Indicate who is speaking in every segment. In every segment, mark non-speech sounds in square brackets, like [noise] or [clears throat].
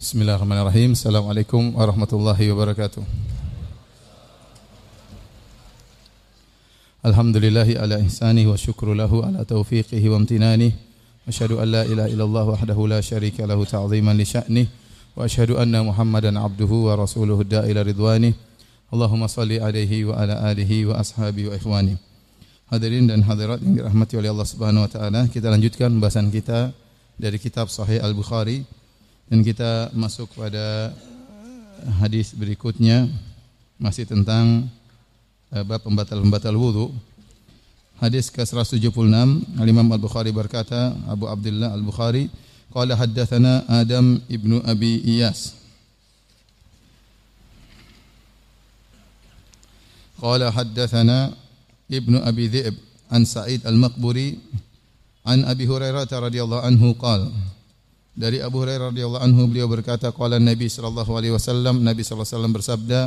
Speaker 1: Bismillahirrahmanirrahim. Assalamualaikum warahmatullahi wabarakatuh. Alhamdulillahi ala ihsanihi wa syukru lahu ala taufiqihi wa amtinanihi. Asyhadu an la ilaha illallah wahdahu la syarika lahu ta'ziman li sya'nih wa asyhadu anna Muhammadan abduhu wa rasuluhu da'ila ridwanih. Allahumma salli alaihi wa ala alihi wa ashabihi wa ikhwani. Hadirin dan hadirat yang dirahmati oleh Allah Subhanahu wa taala, kita lanjutkan pembahasan kita dari kitab Sahih Al-Bukhari Dan kita masuk pada hadis berikutnya masih tentang eh, bab pembatal-pembatal wudu. Hadis ke-176, Al-Imam Al-Bukhari berkata, Abu Abdullah Al-Bukhari, qala haddatsana Adam ibnu Abi Iyas. Qala haddatsana ibnu Abi Dhi'b an Sa'id Al-Maqburi an Abi Hurairah radhiyallahu anhu qala dari Abu Hurairah radhiyallahu anhu beliau berkata qala Nabi sallallahu alaihi wasallam Nabi sallallahu alaihi wasallam bersabda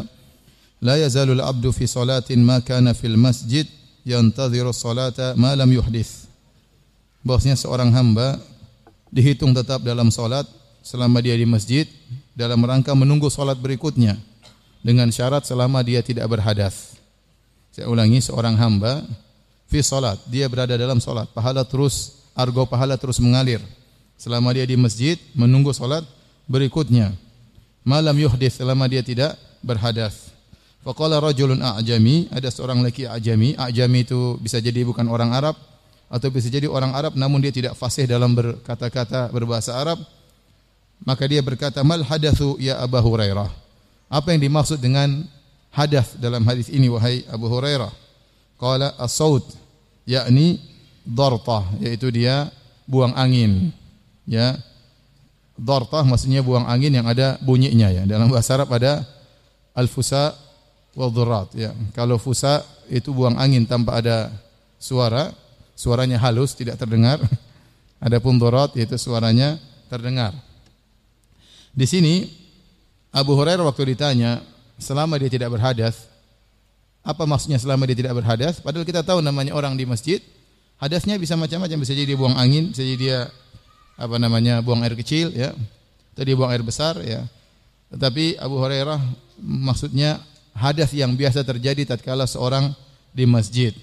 Speaker 1: la yazalul abdu fi salatin ma kana fil masjid yantadhiru salata ma lam yuhdith. Bahwasanya seorang hamba dihitung tetap dalam salat selama dia di masjid dalam rangka menunggu salat berikutnya dengan syarat selama dia tidak berhadas saya ulangi seorang hamba fi salat dia berada dalam salat pahala terus argo pahala terus mengalir selama dia di masjid menunggu salat berikutnya. Malam yuhdith selama dia tidak berhadas faqala rajulun a'jami ada seorang laki a'jami. A'jami itu bisa jadi bukan orang Arab atau bisa jadi orang Arab namun dia tidak fasih dalam berkata-kata berbahasa Arab. Maka dia berkata mal hadatsu ya Abu Hurairah? Apa yang dimaksud dengan hadas dalam hadis ini wahai Abu Hurairah? Qala as-saut yakni dartah yaitu dia buang angin ya. Dartah maksudnya buang angin yang ada bunyinya ya. Dalam bahasa Arab ada al-fusa wal dhurrat ya. Kalau fusa itu buang angin tanpa ada suara suaranya halus tidak terdengar. [laughs] Adapun dhurrat yaitu suaranya terdengar. Di sini Abu Hurairah waktu ditanya selama dia tidak berhadas apa maksudnya selama dia tidak berhadas? Padahal kita tahu namanya orang di masjid hadasnya bisa macam-macam. Bisa jadi dia buang angin bisa jadi dia apa namanya buang air kecil ya. Atau dia buang air besar ya. Tetapi Abu Hurairah maksudnya hadas yang biasa terjadi tatkala seorang di masjid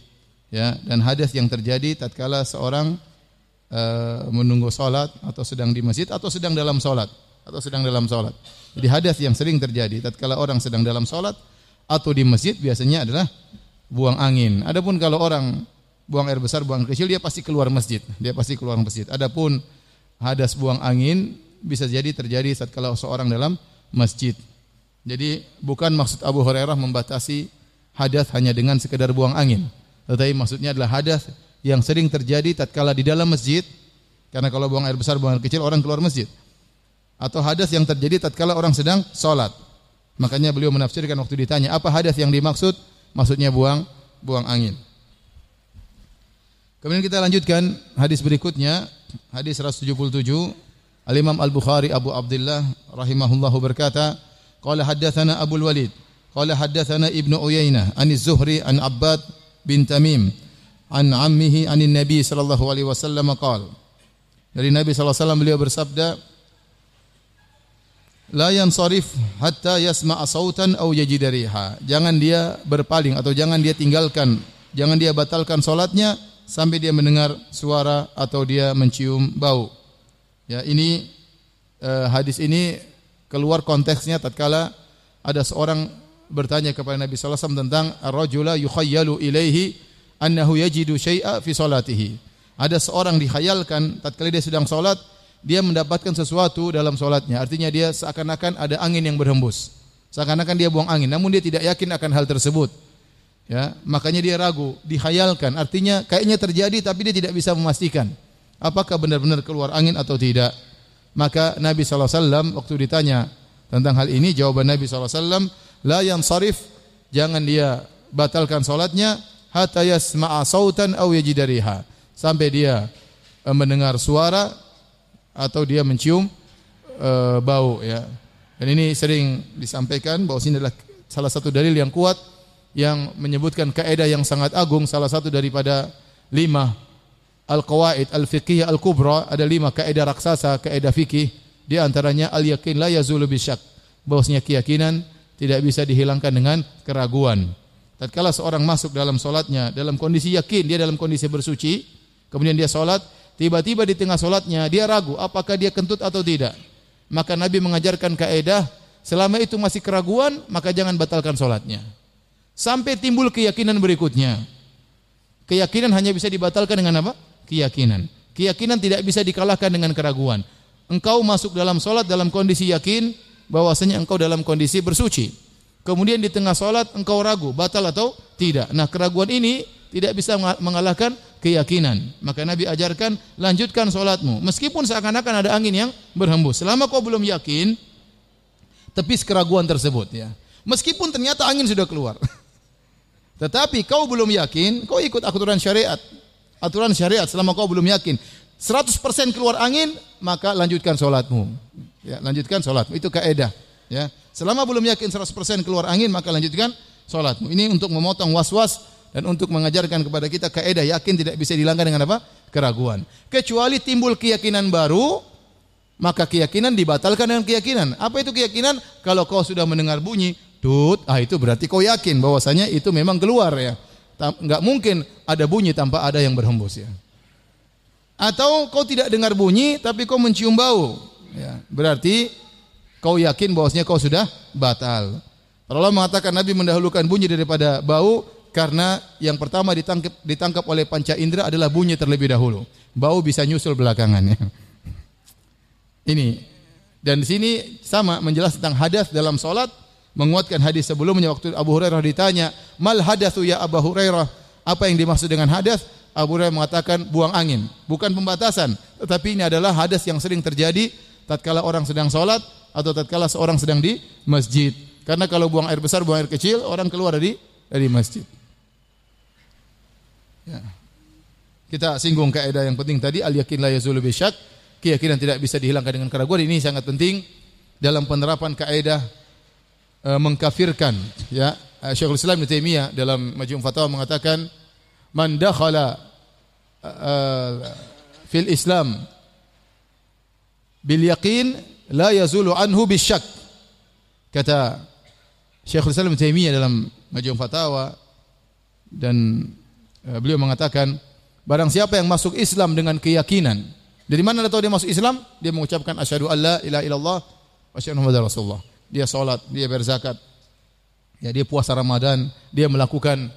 Speaker 1: ya. Dan hadas yang terjadi tatkala seorang uh, menunggu salat atau sedang di masjid atau sedang dalam salat atau sedang dalam salat jadi hadas yang sering terjadi tatkala orang sedang dalam salat atau di masjid biasanya adalah buang angin. Adapun kalau orang buang air besar buang air kecil dia pasti keluar masjid. Dia pasti keluar masjid. Adapun hadas buang angin bisa jadi terjadi saat kalau seorang dalam masjid. Jadi bukan maksud Abu Hurairah membatasi hadas hanya dengan sekedar buang angin. Tetapi maksudnya adalah hadas yang sering terjadi tatkala di dalam masjid karena kalau buang air besar buang air kecil orang keluar masjid. Atau hadas yang terjadi tatkala orang sedang salat. Makanya beliau menafsirkan waktu ditanya apa hadas yang dimaksud? Maksudnya buang buang angin. Kemudian kita lanjutkan hadis berikutnya hadis 177 Al-Imam Al-Bukhari Abu Abdullah rahimahullahu berkata qala haddatsana Abu Walid qala haddatsana Ibnu Uyainah an Az-Zuhri an Abbad bin Tamim an ammihi anin Nabi sallallahu alaihi wasallam qala. Dari Nabi sallallahu alaihi wasallam beliau bersabda la yansarif hatta yasma'a sautan aw yajida riha. Jangan dia berpaling atau jangan dia tinggalkan jangan dia batalkan salatnya sampai dia mendengar suara atau dia mencium bau. Ya, ini uh, hadis ini keluar konteksnya tatkala ada seorang bertanya kepada Nabi sallallahu alaihi wasallam tentang ar-rajula yukhayyalu ilaihi annahu yajidu syai'a fi salatihi. Ada seorang dikhayalkan tatkala dia sedang salat, dia mendapatkan sesuatu dalam salatnya. Artinya dia seakan-akan ada angin yang berhembus. Seakan-akan dia buang angin, namun dia tidak yakin akan hal tersebut. Ya, makanya dia ragu, dihayalkan. Artinya kayaknya terjadi tapi dia tidak bisa memastikan apakah benar-benar keluar angin atau tidak. Maka Nabi SAW waktu ditanya tentang hal ini, jawaban Nabi SAW, la yang sarif, jangan dia batalkan solatnya, hatta yasma'a sautan aw yajidariha. Sampai dia eh, mendengar suara atau dia mencium uh, bau ya. Dan ini sering disampaikan bahwa ini adalah salah satu dalil yang kuat yang menyebutkan kaidah yang sangat agung salah satu daripada lima al-qawaid al-fiqhiyah al-kubra ada lima kaidah raksasa kaidah fikih Di antaranya al yakin la yazulu bisyak. Bahwasanya keyakinan tidak bisa dihilangkan dengan keraguan. Tatkala seorang masuk dalam solatnya dalam kondisi yakin dia dalam kondisi bersuci, kemudian dia solat, tiba-tiba di tengah solatnya dia ragu apakah dia kentut atau tidak. Maka Nabi mengajarkan kaidah selama itu masih keraguan maka jangan batalkan solatnya. Sampai timbul keyakinan berikutnya. Keyakinan hanya bisa dibatalkan dengan apa? Keyakinan. Keyakinan tidak bisa dikalahkan dengan keraguan. Engkau masuk dalam solat dalam kondisi yakin bahwasanya engkau dalam kondisi bersuci. Kemudian di tengah solat engkau ragu, batal atau tidak. Nah keraguan ini tidak bisa mengalahkan keyakinan. Maka Nabi ajarkan, lanjutkan solatmu. Meskipun seakan-akan ada angin yang berhembus. Selama kau belum yakin, tepis keraguan tersebut. ya. Meskipun ternyata angin sudah keluar. [laughs] Tetapi kau belum yakin, kau ikut aturan syariat. Aturan syariat selama kau belum yakin. 100% keluar angin, maka lanjutkan solatmu. Ya, lanjutkan solatmu. Itu kaedah. Ya. Selama belum yakin 100% keluar angin maka lanjutkan salatmu. Ini untuk memotong was-was dan untuk mengajarkan kepada kita kaidah yakin tidak bisa dihilangkan dengan apa? keraguan. Kecuali timbul keyakinan baru maka keyakinan dibatalkan dengan keyakinan. Apa itu keyakinan? Kalau kau sudah mendengar bunyi tut, ah itu berarti kau yakin bahwasanya itu memang keluar ya. Enggak mungkin ada bunyi tanpa ada yang berhembus ya. Atau kau tidak dengar bunyi tapi kau mencium bau. Ya, berarti kau yakin bahwasanya kau sudah batal. Allah mengatakan Nabi mendahulukan bunyi daripada bau karena yang pertama ditangkap ditangkap oleh panca indera adalah bunyi terlebih dahulu. Bau bisa nyusul belakangannya. Ini dan di sini sama menjelaskan tentang hadas dalam solat menguatkan hadis sebelumnya waktu Abu Hurairah ditanya mal hadatsu ya Abu Hurairah apa yang dimaksud dengan hadas Abu Hurairah mengatakan buang angin bukan pembatasan tetapi ini adalah hadas yang sering terjadi tatkala orang sedang solat atau tatkala seorang sedang di masjid. Karena kalau buang air besar, buang air kecil, orang keluar dari dari masjid. Ya. Kita singgung kaidah yang penting tadi al yakin la yazulu bisyak, keyakinan tidak bisa dihilangkan dengan keraguan. Ini sangat penting dalam penerapan kaidah e, mengkafirkan ya. Syekhul Islam Ibnu Taimiyah dalam Majmu' Fatawa mengatakan man dakhala uh, fil Islam bil yaqin la yazulu anhu bisyak. Kata Syekhul Islam Taimiyah dalam Majmu' Fatawa dan uh, beliau mengatakan barang siapa yang masuk Islam dengan keyakinan dari mana dia tahu dia masuk Islam? Dia mengucapkan asyhadu alla ilaha illallah wa asyhadu rasulullah. Dia salat, dia berzakat. Ya, dia puasa Ramadan, dia melakukan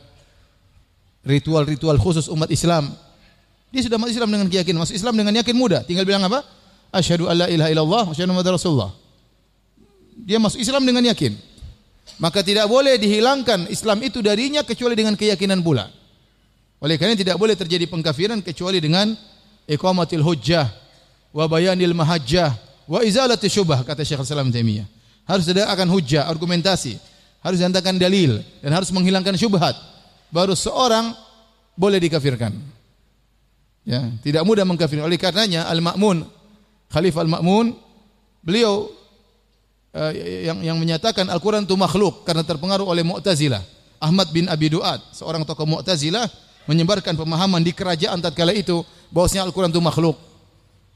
Speaker 1: ritual-ritual khusus umat Islam. Dia sudah masuk Islam dengan keyakinan. Masuk Islam dengan yakin mudah. Tinggal bilang apa? asyhadu alla ilaha illallah wa asyhadu muhammadar rasulullah. Dia masuk Islam dengan yakin. Maka tidak boleh dihilangkan Islam itu darinya kecuali dengan keyakinan pula. Oleh karena tidak boleh terjadi pengkafiran kecuali dengan iqamatil hujjah wa bayanil mahajjah wa izalati syubah kata Syekh Islam Taimiyah. Harus ada akan hujjah, argumentasi, harus diantarkan dalil dan harus menghilangkan syubhat. Baru seorang boleh dikafirkan. Ya, tidak mudah mengkafirkan. Oleh karenanya Al-Ma'mun Khalifah Al-Ma'mun beliau uh, yang yang menyatakan Al-Qur'an itu makhluk karena terpengaruh oleh Mu'tazilah. Ahmad bin Abi Duat, seorang tokoh Mu'tazilah menyebarkan pemahaman di kerajaan tatkala itu bahwasanya Al-Qur'an itu makhluk.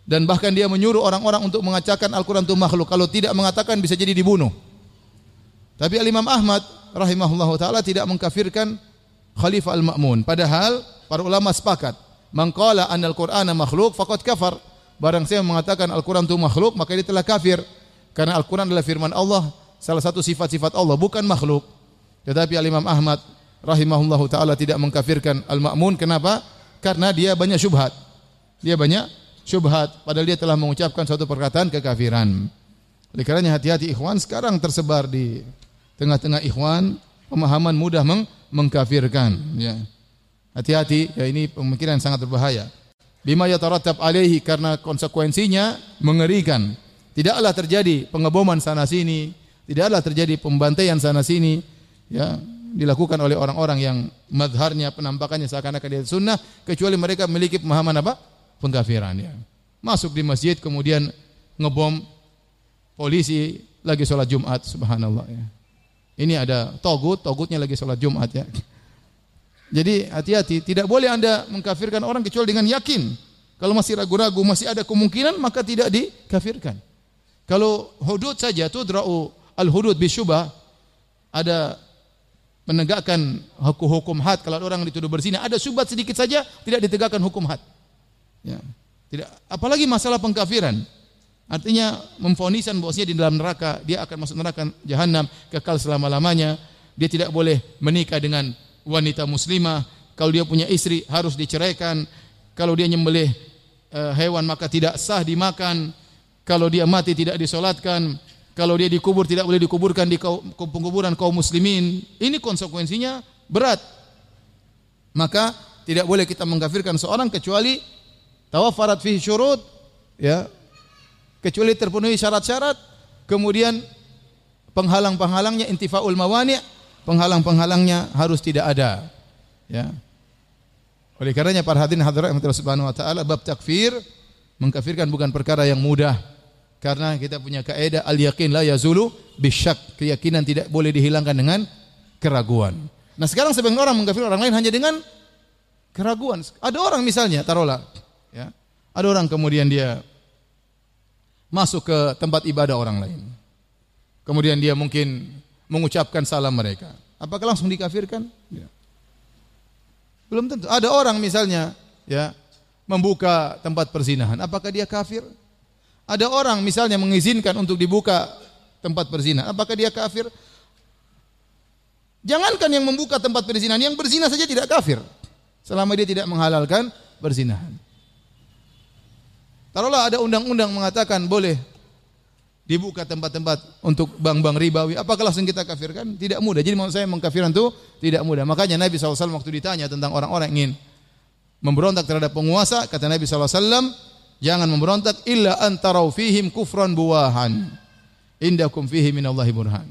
Speaker 1: Dan bahkan dia menyuruh orang-orang untuk mengatakan Al-Qur'an itu makhluk. Kalau tidak mengatakan bisa jadi dibunuh. Tapi Al-Imam Ahmad rahimahullahu taala tidak mengkafirkan Khalifah Al-Ma'mun. Padahal para ulama sepakat, "Man qala anna al-Qur'ana makhluk faqad kafar." Barang siapa mengatakan Al-Quran itu makhluk, maka dia telah kafir. Karena Al-Quran adalah firman Allah, salah satu sifat-sifat Allah, bukan makhluk. Tetapi Al-Imam Ahmad rahimahullahu taala tidak mengkafirkan Al-Ma'mun. Kenapa? Karena dia banyak syubhat. Dia banyak syubhat padahal dia telah mengucapkan suatu perkataan kekafiran. Oleh karenanya hati-hati ikhwan sekarang tersebar di tengah-tengah ikhwan pemahaman mudah meng mengkafirkan ya. Hati-hati ya ini pemikiran sangat berbahaya bima yatarattab alaihi karena konsekuensinya mengerikan. Tidaklah terjadi pengeboman sana sini, tidaklah terjadi pembantaian sana sini, ya dilakukan oleh orang-orang yang madharnya penampakannya seakan-akan dia sunnah kecuali mereka memiliki pemahaman apa? Pengkafiran ya. Masuk di masjid kemudian ngebom polisi lagi sholat Jumat subhanallah ya. Ini ada togut, togutnya lagi sholat Jumat ya. Jadi hati-hati, tidak boleh Anda mengkafirkan orang kecuali dengan yakin. Kalau masih ragu-ragu, masih ada kemungkinan, maka tidak dikafirkan. Kalau hudud saja tudra'u al-hudud bisyubah ada menegakkan hukum-hukum had kalau orang dituduh berzina ada syubhat sedikit saja tidak ditegakkan hukum had. Ya. Tidak apalagi masalah pengkafiran. Artinya memfonisan bahwasanya di dalam neraka dia akan masuk neraka jahanam kekal selama-lamanya. Dia tidak boleh menikah dengan wanita muslimah. Kalau dia punya istri harus diceraikan. Kalau dia nyembelih uh, hewan maka tidak sah dimakan. Kalau dia mati tidak disolatkan. Kalau dia dikubur tidak boleh dikuburkan di penguburan kaum muslimin. Ini konsekuensinya berat. Maka tidak boleh kita mengkafirkan seorang kecuali tawafarat fihi syurut ya. Kecuali terpenuhi syarat-syarat kemudian penghalang-penghalangnya intifaul mawani penghalang-penghalangnya harus tidak ada ya. Oleh karenanya para hadirin hadirat yang subhanahu wa taala bab takfir mengkafirkan bukan perkara yang mudah. Karena kita punya kaidah al yakin la yazulu bisyak keyakinan tidak boleh dihilangkan dengan keraguan. Nah sekarang sebagian orang mengkafirkan orang lain hanya dengan keraguan. Ada orang misalnya taruhlah Ya. Ada orang kemudian dia masuk ke tempat ibadah orang lain. Kemudian dia mungkin mengucapkan salam mereka. Apakah langsung dikafirkan? Ya. Belum tentu. Ada orang misalnya ya membuka tempat perzinahan. Apakah dia kafir? Ada orang misalnya mengizinkan untuk dibuka tempat perzinahan. Apakah dia kafir? Jangankan yang membuka tempat perzinahan, yang berzina saja tidak kafir. Selama dia tidak menghalalkan perzinahan. Taruhlah ada undang-undang mengatakan boleh dibuka tempat-tempat untuk bank-bank ribawi, apakah langsung kita kafirkan? Tidak mudah. Jadi maksud saya mengkafirkan itu tidak mudah. Makanya Nabi SAW waktu ditanya tentang orang-orang ingin memberontak terhadap penguasa, kata Nabi SAW, jangan memberontak illa antarau fihim kufran buwahan. Indakum fihi minallahi burhan.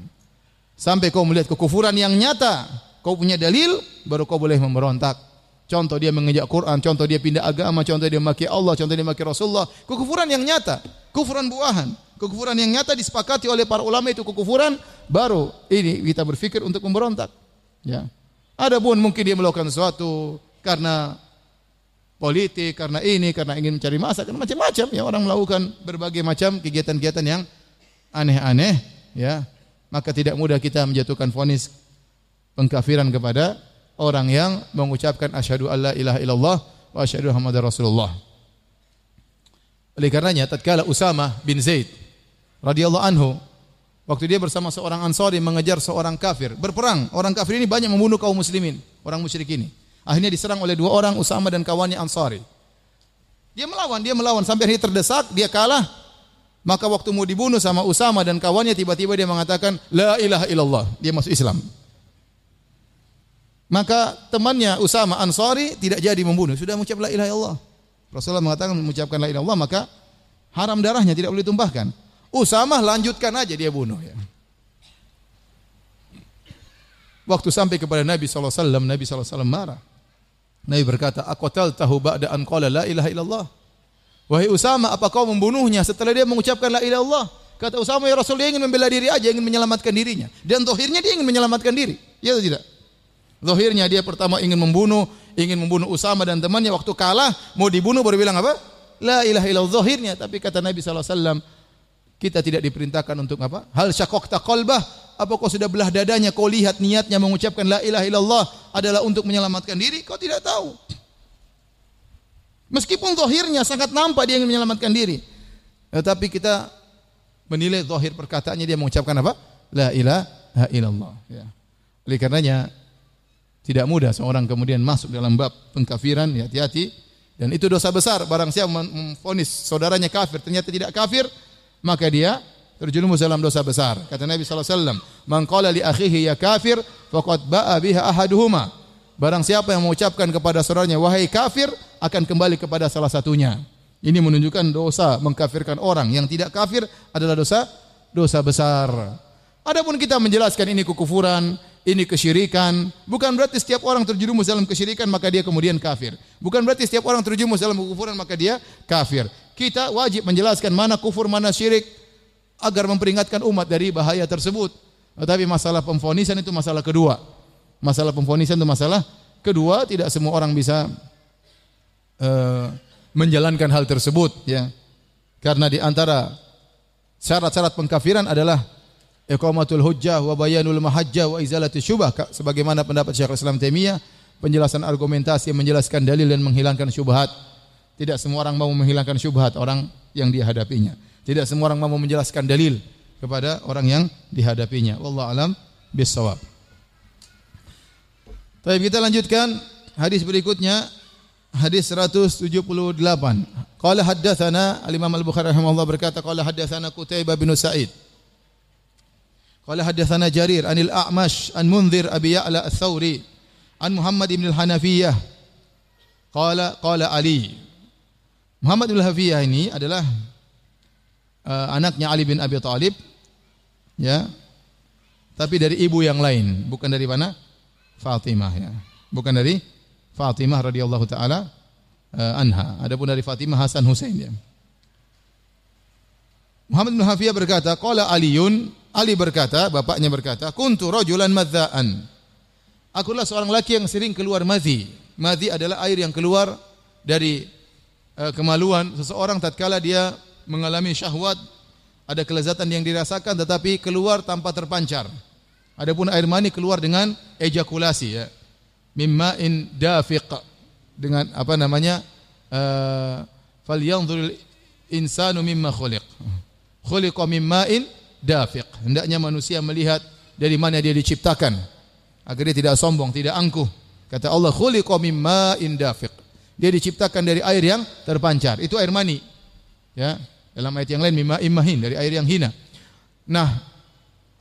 Speaker 1: Sampai kau melihat kekufuran yang nyata, kau punya dalil, baru kau boleh memberontak. Contoh dia mengejak Quran, contoh dia pindah agama, contoh dia maki Allah, contoh dia maki Rasulullah. Kekufuran yang nyata, kufuran buahan. Kekufuran yang nyata disepakati oleh para ulama itu kekufuran, baru ini kita berpikir untuk memberontak. Ya. Ada pun mungkin dia melakukan sesuatu karena politik, karena ini, karena ingin mencari masa, karena macam-macam ya orang melakukan berbagai macam kegiatan-kegiatan yang aneh-aneh, ya. Maka tidak mudah kita menjatuhkan vonis pengkafiran kepada orang yang mengucapkan asyhadu alla ilaha illallah wa asyhadu muhammadar rasulullah. Oleh karenanya tatkala Usama bin Zaid radhiyallahu anhu waktu dia bersama seorang Ansari mengejar seorang kafir, berperang. Orang kafir ini banyak membunuh kaum muslimin, orang musyrik ini. Akhirnya diserang oleh dua orang Usama dan kawannya Ansari. Dia melawan, dia melawan sampai akhirnya terdesak, dia kalah. Maka waktu mau dibunuh sama Usama dan kawannya tiba-tiba dia mengatakan la ilaha illallah. Dia masuk Islam. Maka temannya Usama Ansari tidak jadi membunuh, sudah mengucap la ilaha illallah. Rasulullah mengatakan mengucapkan la ilaha illallah maka haram darahnya tidak boleh ditumpahkan. Usama lanjutkan aja dia bunuh ya. Waktu sampai kepada Nabi SAW, Nabi SAW marah. Nabi berkata, Aqatal tahu ba'da an qala la ilaha illallah. Wahai Usama, apa kau membunuhnya setelah dia mengucapkan la ilaha illallah? Kata Usama, ya Rasul, dia ingin membela diri aja, ingin menyelamatkan dirinya. Dan tohirnya dia ingin menyelamatkan diri. Ya atau tidak? Zahirnya dia pertama ingin membunuh, ingin membunuh Usama dan temannya waktu kalah mau dibunuh baru bilang apa? La ilaha illallah zahirnya tapi kata Nabi SAW kita tidak diperintahkan untuk apa? Hal syakokta qalbah apa kau sudah belah dadanya kau lihat niatnya mengucapkan la ilaha illallah adalah untuk menyelamatkan diri kau tidak tahu. Meskipun zahirnya sangat nampak dia ingin menyelamatkan diri. Tetapi kita menilai zahir perkataannya dia mengucapkan apa? La ilaha illallah ya. Oleh karenanya tidak mudah seorang kemudian masuk dalam bab pengkafiran, ya, hati-hati. Dan itu dosa besar. Barang siapa memfonis saudaranya kafir, ternyata tidak kafir, maka dia terjerumus dalam dosa besar. Kata Nabi SAW, Man qala li akhihi ya kafir, faqad ba'a biha ahaduhuma. Barang siapa yang mengucapkan kepada saudaranya, wahai kafir, akan kembali kepada salah satunya. Ini menunjukkan dosa mengkafirkan orang. Yang tidak kafir adalah dosa dosa besar. Adapun kita menjelaskan ini kekufuran, ini kesyirikan. Bukan berarti setiap orang terjerumus dalam kesyirikan maka dia kemudian kafir. Bukan berarti setiap orang terjerumus dalam kekufuran maka dia kafir. Kita wajib menjelaskan mana kufur, mana syirik agar memperingatkan umat dari bahaya tersebut. Tetapi masalah pemfonisan itu masalah kedua. Masalah pemfonisan itu masalah kedua, tidak semua orang bisa uh, menjalankan hal tersebut ya. Karena di antara Syarat-syarat pengkafiran adalah iqamatul hujjah wa bayanul mahajjah wa izalatul syubah sebagaimana pendapat Syekh Islam Taimiyah penjelasan argumentasi menjelaskan dalil dan menghilangkan syubhat. Tidak semua orang mau menghilangkan syubhat orang yang dihadapinya. Tidak semua orang mau menjelaskan dalil kepada orang yang dihadapinya. Wallahu alam bisawab. Baik, kita lanjutkan hadis berikutnya hadis 178. Qala haddatsana al-Imam Al-Bukhari rahimahullah berkata qala haddatsana Qutaibah bin Sa'id. Qala haddatsana Jarir anil A'mash an Munzir Abi Ya'la Ats-Tsauri an Muhammad bin Al-Hanafiyah. Qala qala Ali. Muhammad bin Al-Hanafiyah ini adalah uh, anaknya Ali bin Abi Thalib ya. Tapi dari ibu yang lain, bukan dari mana? Fatimah ya. Bukan dari Fatimah radhiyallahu taala uh, anha. Adapun dari Fatimah Hasan Husain ya. Muhammad bin Hafiyah berkata, qala Aliun, Ali berkata, bapaknya berkata, kuntu rajulan madzaan. Akulah seorang laki yang sering keluar madhi. Madhi adalah air yang keluar dari uh, kemaluan seseorang tatkala dia mengalami syahwat, ada kelezatan yang dirasakan tetapi keluar tanpa terpancar. Adapun air mani keluar dengan ejakulasi ya mimma'in dafiq dengan apa namanya uh, falyanzuril insanu mimma khuliq khuliqa mimma'in dafiq. Hendaknya manusia melihat dari mana dia diciptakan. Agar dia tidak sombong tidak angkuh. Kata Allah khuliqa mimma'in dafiq. Dia diciptakan dari air yang terpancar. Itu air mani. Ya dalam ayat yang lain mimma'in mahin dari air yang hina. Nah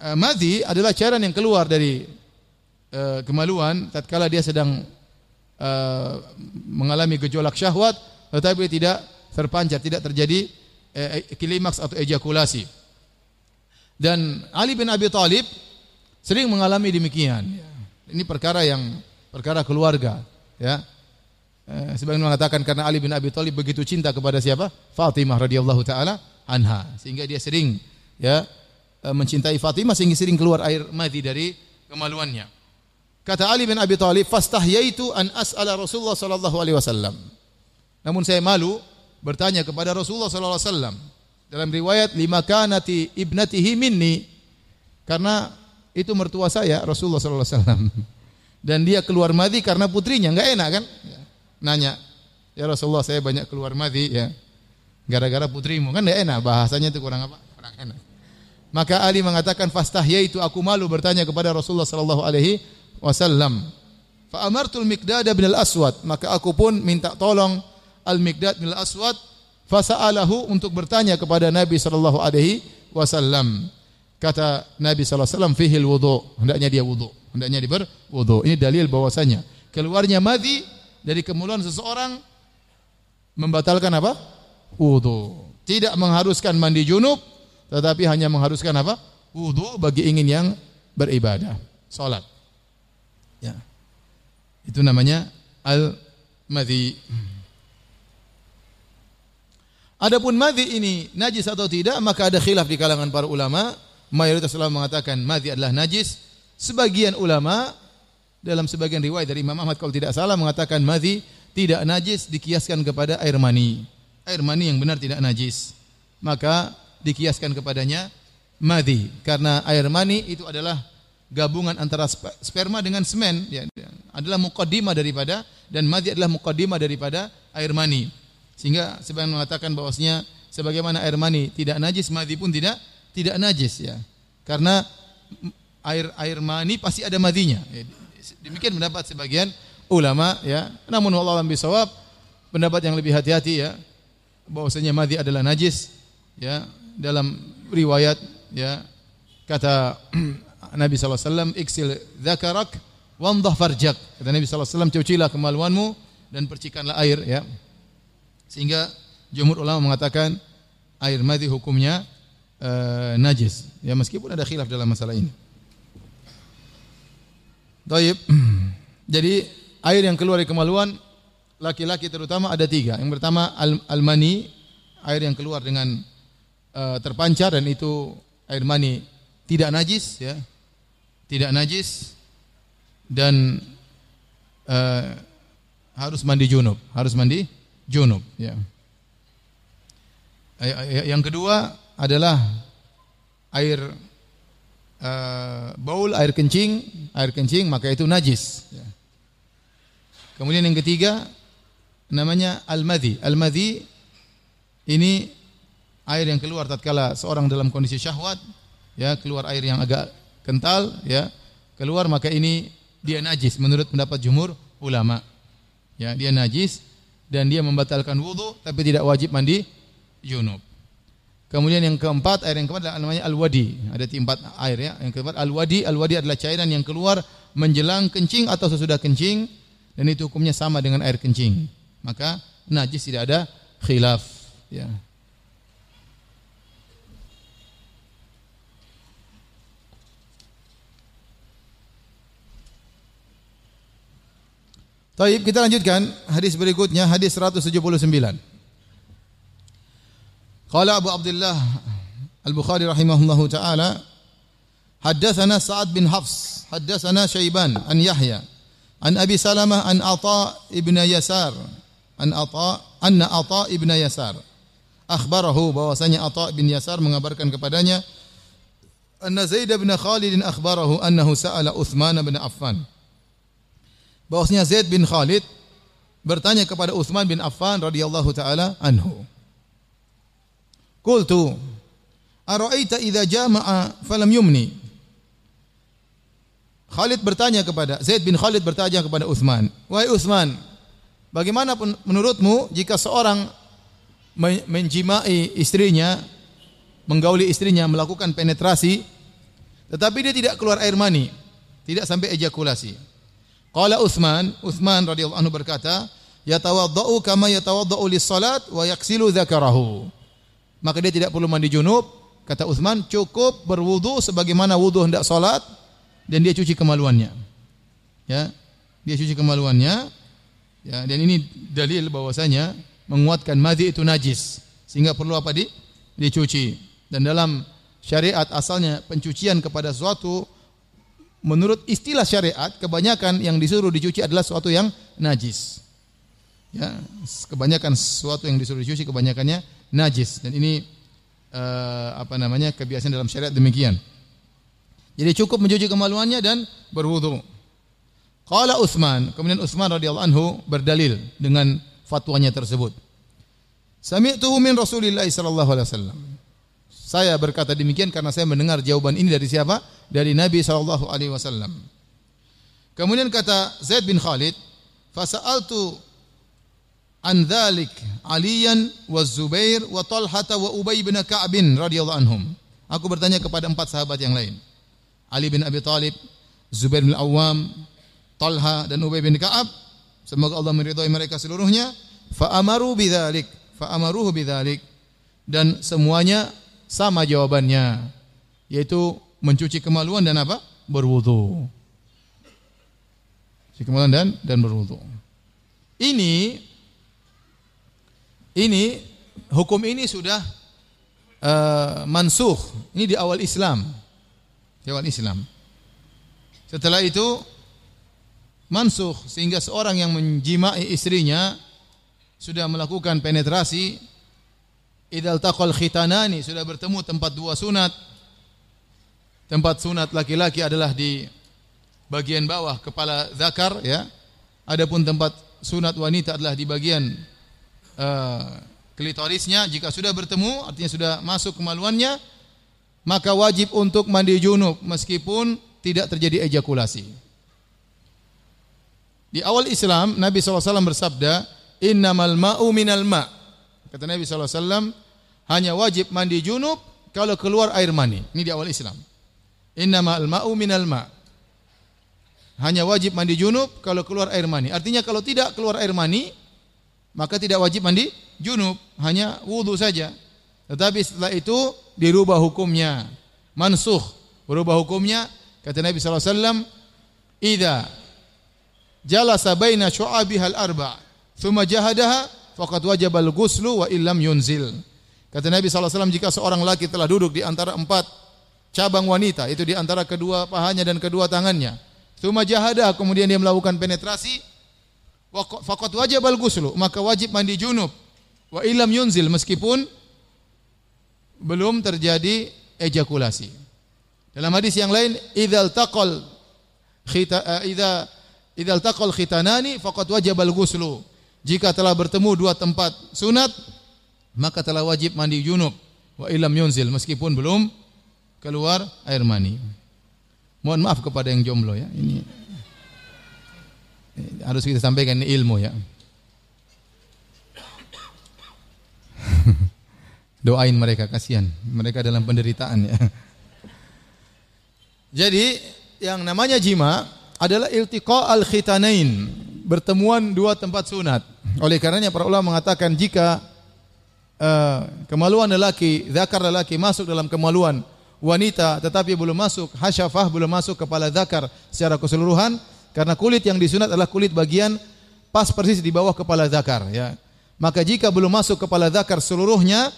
Speaker 1: uh, madhi adalah cairan yang keluar dari uh, kemaluan tatkala dia sedang uh, mengalami gejolak syahwat tetapi tidak terpancar, tidak terjadi klimaks atau ejakulasi. Dan Ali bin Abi Thalib sering mengalami demikian. Ini perkara yang perkara keluarga, ya. Eh, sebagaimana mengatakan karena Ali bin Abi Thalib begitu cinta kepada siapa? Fatimah radhiyallahu taala anha sehingga dia sering ya mencintai Fatimah sehingga sering keluar air mati dari kemaluannya. Kata Ali bin Abi Thalib, "Fastahyaitu an as'ala Rasulullah sallallahu alaihi wasallam." Namun saya malu bertanya kepada Rasulullah sallallahu alaihi wasallam. Dalam riwayat lima kanati ibnatihi minni karena itu mertua saya Rasulullah sallallahu alaihi wasallam. Dan dia keluar madhi karena putrinya, enggak enak kan? Nanya, "Ya Rasulullah, saya banyak keluar madhi ya. Gara-gara putrimu." Kan enggak enak bahasanya itu kurang apa? Kurang enak. Maka Ali mengatakan fastahyaitu aku malu bertanya kepada Rasulullah sallallahu alaihi wasallam. Fa amartul Miqdad bin al-Aswad, maka aku pun minta tolong Al-Miqdad bin al-Aswad fasa'alahu untuk bertanya kepada Nabi sallallahu alaihi wasallam. Kata Nabi sallallahu fihil wudu, hendaknya dia wudu, hendaknya dia berwudu. Ini dalil bahwasanya keluarnya madhi dari kemulan seseorang membatalkan apa? Wudu. Tidak mengharuskan mandi junub, tetapi hanya mengharuskan apa? Wudu bagi ingin yang beribadah, salat. Ya. Itu namanya al-madhi. Adapun madhi ini najis atau tidak, maka ada khilaf di kalangan para ulama. Mayoritas ulama mengatakan madhi adalah najis. Sebagian ulama dalam sebagian riwayat dari Imam Ahmad kalau tidak salah mengatakan madhi tidak najis dikiaskan kepada air mani. Air mani yang benar tidak najis. Maka dikiaskan kepadanya madhi karena air mani itu adalah gabungan antara sperma dengan semen ya, adalah mukaddimah daripada dan madhi adalah mukaddimah daripada air mani. Sehingga sebagian mengatakan bahwasanya sebagaimana air mani tidak najis, madhi pun tidak tidak najis ya. Karena air air mani pasti ada madhinya. Ya, demikian pendapat sebagian ulama ya. Namun Allah alam bisawab pendapat yang lebih hati-hati ya bahwasanya madhi adalah najis ya dalam riwayat ya kata [clears throat] Nabi SAW, iksil zakarak, wandah farjak. Kata Nabi SAW, cucilah kemaluanmu dan percikanlah air. ya. Sehingga jumhur ulama mengatakan air mati hukumnya uh, najis. Ya meskipun ada khilaf dalam masalah ini. Taib. [clears throat] Jadi air yang keluar dari kemaluan laki-laki terutama ada tiga. Yang pertama al-mani, air yang keluar dengan uh, terpancar dan itu air mani tidak najis ya tidak najis dan uh, harus mandi junub, harus mandi junub ya. Yang kedua adalah air uh, baul, air kencing, air kencing maka itu najis. Ya. Kemudian yang ketiga namanya al-madhi. Al-madhi ini air yang keluar tatkala seorang dalam kondisi syahwat, ya, keluar air yang agak kental, ya, keluar maka ini dia najis menurut pendapat jumhur ulama. Ya, dia najis dan dia membatalkan wudu tapi tidak wajib mandi junub. Kemudian yang keempat air yang keempat adalah namanya al-wadi. Ada empat air ya. Yang keempat al-wadi, al-wadi adalah cairan yang keluar menjelang kencing atau sesudah kencing dan itu hukumnya sama dengan air kencing. Maka najis tidak ada khilaf ya. Taib kita lanjutkan hadis berikutnya hadis 179. Qala Abu Abdullah Al-Bukhari rahimahullahu taala Haddatsana Sa'ad bin Hafs haddatsana Syaiban an Yahya an Abi Salamah an Atha ibn Yasar an Atha anna Atha ibn Yasar akhbarahu bahwasanya Atha bin Yasar mengabarkan kepadanya anna Zaid bin Khalid akhbarahu annahu sa'ala Uthman bin Affan bahwasanya Zaid bin Khalid bertanya kepada Uthman bin Affan radhiyallahu taala anhu. Qultu Ara'aita idza jama'a falam yumni? Khalid bertanya kepada Zaid bin Khalid bertanya kepada Uthman, "Wahai Uthman, bagaimana menurutmu jika seorang menjimai istrinya, menggauli istrinya, melakukan penetrasi, tetapi dia tidak keluar air mani, tidak sampai ejakulasi?" Qala Utsman, Utsman radhiyallahu anhu berkata, "Yatawaddau kama yatawaddau lis-salat wa yaksilu dzakarahu." Maka dia tidak perlu mandi junub, kata Utsman, cukup berwudu sebagaimana wudu hendak salat dan dia cuci kemaluannya. Ya. Dia cuci kemaluannya. Ya, dan ini dalil bahwasanya menguatkan madhi itu najis sehingga perlu apa di dicuci. Dan dalam syariat asalnya pencucian kepada suatu menurut istilah syariat kebanyakan yang disuruh dicuci adalah sesuatu yang najis. Ya, kebanyakan sesuatu yang disuruh dicuci kebanyakannya najis dan ini uh, apa namanya kebiasaan dalam syariat demikian. Jadi cukup mencuci kemaluannya dan berwudu. Qala Utsman, kemudian Utsman radhiyallahu anhu berdalil dengan fatwanya tersebut. Sami'tuhu min Rasulillah sallallahu alaihi wasallam. Saya berkata demikian karena saya mendengar jawaban ini dari siapa? Dari Nabi sallallahu alaihi wasallam. Kemudian kata Zaid bin Khalid, "Fasa'altu an dzalik Aliyan wa Zubair wa Talhah wa Ubay bin Ka'ab radhiyallahu anhum." Aku bertanya kepada empat sahabat yang lain. Ali bin Abi Thalib, Zubair bin Awam, Talha dan Ubay bin Ka'ab. Semoga Allah meridhai mereka seluruhnya. Fa amaru bidzalik, fa amaruhu bidzalik. Dan semuanya sama jawabannya, yaitu mencuci kemaluan dan apa? Berwudu. Cuci kemaluan dan dan berwudu. Ini ini hukum ini sudah uh, mansuh. Ini di awal Islam. Di awal Islam. Setelah itu mansuh sehingga seorang yang menjimai istrinya sudah melakukan penetrasi idal taqal khitanani sudah bertemu tempat dua sunat. Tempat sunat laki-laki adalah di bagian bawah kepala zakar ya. Adapun tempat sunat wanita adalah di bagian uh, klitorisnya. Jika sudah bertemu artinya sudah masuk kemaluannya maka wajib untuk mandi junub meskipun tidak terjadi ejakulasi. Di awal Islam Nabi SAW bersabda innamal ma'u minal ma' Kata Nabi SAW, hanya wajib mandi junub kalau keluar air mani. Ini di awal Islam. Innama al-ma'u minal ma' Hanya wajib mandi junub kalau keluar air mani. Artinya kalau tidak keluar air mani, maka tidak wajib mandi junub, hanya wudhu saja. Tetapi setelah itu dirubah hukumnya. Mansuh, berubah hukumnya. Kata Nabi SAW, Ida jalasa baina syu'abihal arba' thumma jahadaha faqad wajabal ghuslu wa illam yunzil. Kata Nabi SAW, jika seorang laki telah duduk di antara empat cabang wanita, itu di antara kedua pahanya dan kedua tangannya. Thumma jahada, kemudian dia melakukan penetrasi, faqad wajabal ghuslu, maka wajib mandi junub. Wa illam yunzil, meskipun belum terjadi ejakulasi. Dalam hadis yang lain, idzal taqal khita uh, idza idzal taqal khitanani faqad wajibal ghuslu. Jika telah bertemu dua tempat sunat, maka telah wajib mandi junub wa ilam yunzil meskipun belum keluar air mani. Mohon maaf kepada yang jomblo ya. Ini harus kita sampaikan ini ilmu ya. [laughs] Doain mereka kasihan, mereka dalam penderitaan ya. Jadi yang namanya jima adalah iltiqa al khitanain, bertemuan dua tempat sunat. Oleh karenanya para ulama mengatakan jika uh, kemaluan lelaki, zakar lelaki masuk dalam kemaluan wanita tetapi belum masuk hasyafah, belum masuk kepala zakar secara keseluruhan karena kulit yang disunat adalah kulit bagian pas persis di bawah kepala zakar ya. Maka jika belum masuk kepala zakar seluruhnya,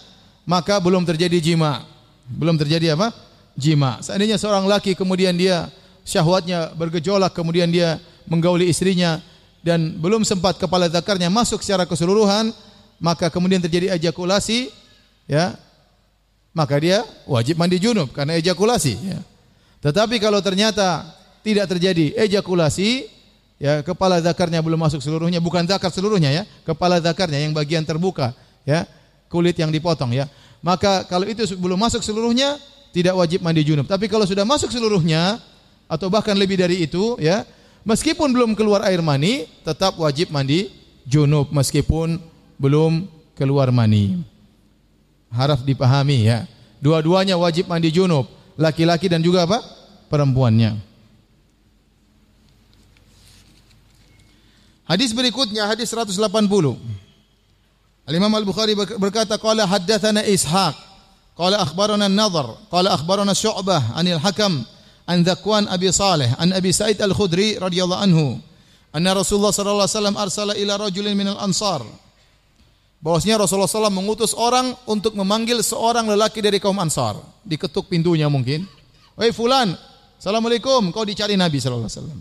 Speaker 1: maka belum terjadi jima. Belum terjadi apa? jima. Seandainya seorang laki kemudian dia syahwatnya bergejolak, kemudian dia menggauli istrinya dan belum sempat kepala zakarnya masuk secara keseluruhan, maka kemudian terjadi ejakulasi, ya, maka dia wajib mandi junub karena ejakulasi. Ya. Tetapi kalau ternyata tidak terjadi ejakulasi, ya kepala zakarnya belum masuk seluruhnya, bukan zakar seluruhnya ya, kepala zakarnya yang bagian terbuka, ya kulit yang dipotong ya. Maka kalau itu belum masuk seluruhnya, tidak wajib mandi junub. Tapi kalau sudah masuk seluruhnya atau bahkan lebih dari itu ya, Meskipun belum keluar air mani, tetap wajib mandi junub meskipun belum keluar mani. Harap dipahami ya. Dua-duanya wajib mandi junub, laki-laki dan juga apa? perempuannya. Hadis berikutnya hadis 180. Al-Imam Al-Bukhari berkata qala haddatsana Ishaq qala akhbarana An-Nadhr qala akhbarana Syu'bah anil Hakam an Zakwan Abi Saleh an Abi Sa'id Al-Khudri radhiyallahu anhu anna Rasulullah sallallahu alaihi wasallam arsala ila rajulin minal ansar bahwasanya Rasulullah sallallahu mengutus orang untuk memanggil seorang lelaki dari kaum Ansar diketuk pintunya mungkin Wei fulan Assalamualaikum kau dicari Nabi sallallahu alaihi wasallam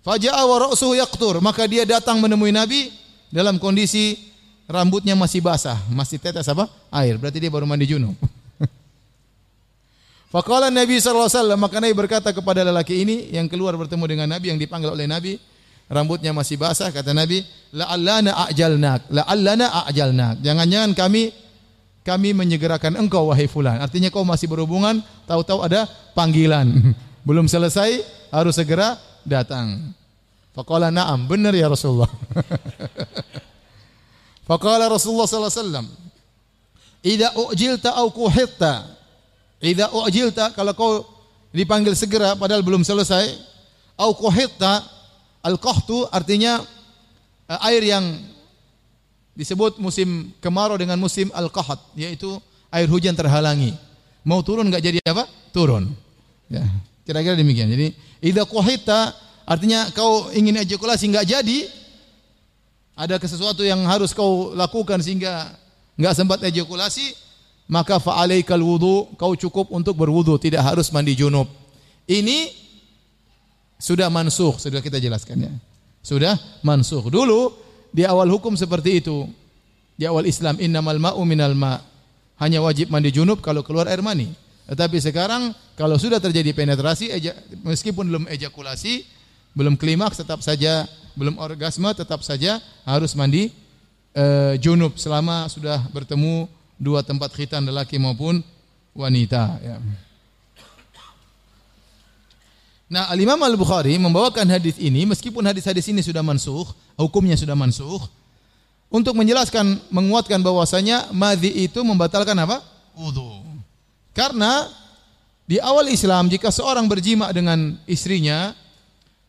Speaker 1: Faja'a wa ra'suhu yaqtur maka dia datang menemui Nabi dalam kondisi rambutnya masih basah, masih tetes apa? air. Berarti dia baru mandi junub. Faqala Nabi sallallahu alaihi wasallam, maka Nabi berkata kepada lelaki ini yang keluar bertemu dengan Nabi yang dipanggil oleh Nabi, rambutnya masih basah, kata Nabi, la'allana a'jalnak, la'allana a'jalnak. Jangan-jangan kami kami menyegerakan engkau wahai fulan. Artinya kau masih berhubungan, tahu-tahu ada panggilan. [laughs] Belum selesai, harus segera datang. Faqala na'am, benar ya Rasulullah. [laughs] Faqala Rasulullah sallallahu alaihi wasallam, "Idza ujilta au kuhitta." Idza ujilta kalau kau dipanggil segera padahal belum selesai, au kuhitta, al-qahtu artinya uh, air yang disebut musim kemarau dengan musim al-qahat, yaitu air hujan terhalangi. Mau turun enggak jadi apa? Turun. Ya, kira-kira demikian. Jadi, idza kuhitta artinya kau ingin ejakulasi enggak jadi, ada sesuatu yang harus kau lakukan sehingga enggak sempat ejakulasi, maka fa'alaikal wudu, kau cukup untuk berwudu, tidak harus mandi junub. Ini sudah mansuh, sudah kita jelaskan ya. Sudah mansuh. Dulu di awal hukum seperti itu. Di awal Islam innamal ma'u minal ma. Hanya wajib mandi junub kalau keluar air mani. Tetapi sekarang kalau sudah terjadi penetrasi meskipun belum ejakulasi, belum klimaks tetap saja belum orgasme tetap saja harus mandi e, junub selama sudah bertemu dua tempat khitan lelaki maupun wanita ya. Nah, Al-Imam Al-Bukhari membawakan hadis ini meskipun hadis-hadis ini sudah mansuh, hukumnya sudah mansuh untuk menjelaskan menguatkan bahwasanya madhi itu membatalkan apa? wudu. Karena di awal Islam jika seorang berjima dengan istrinya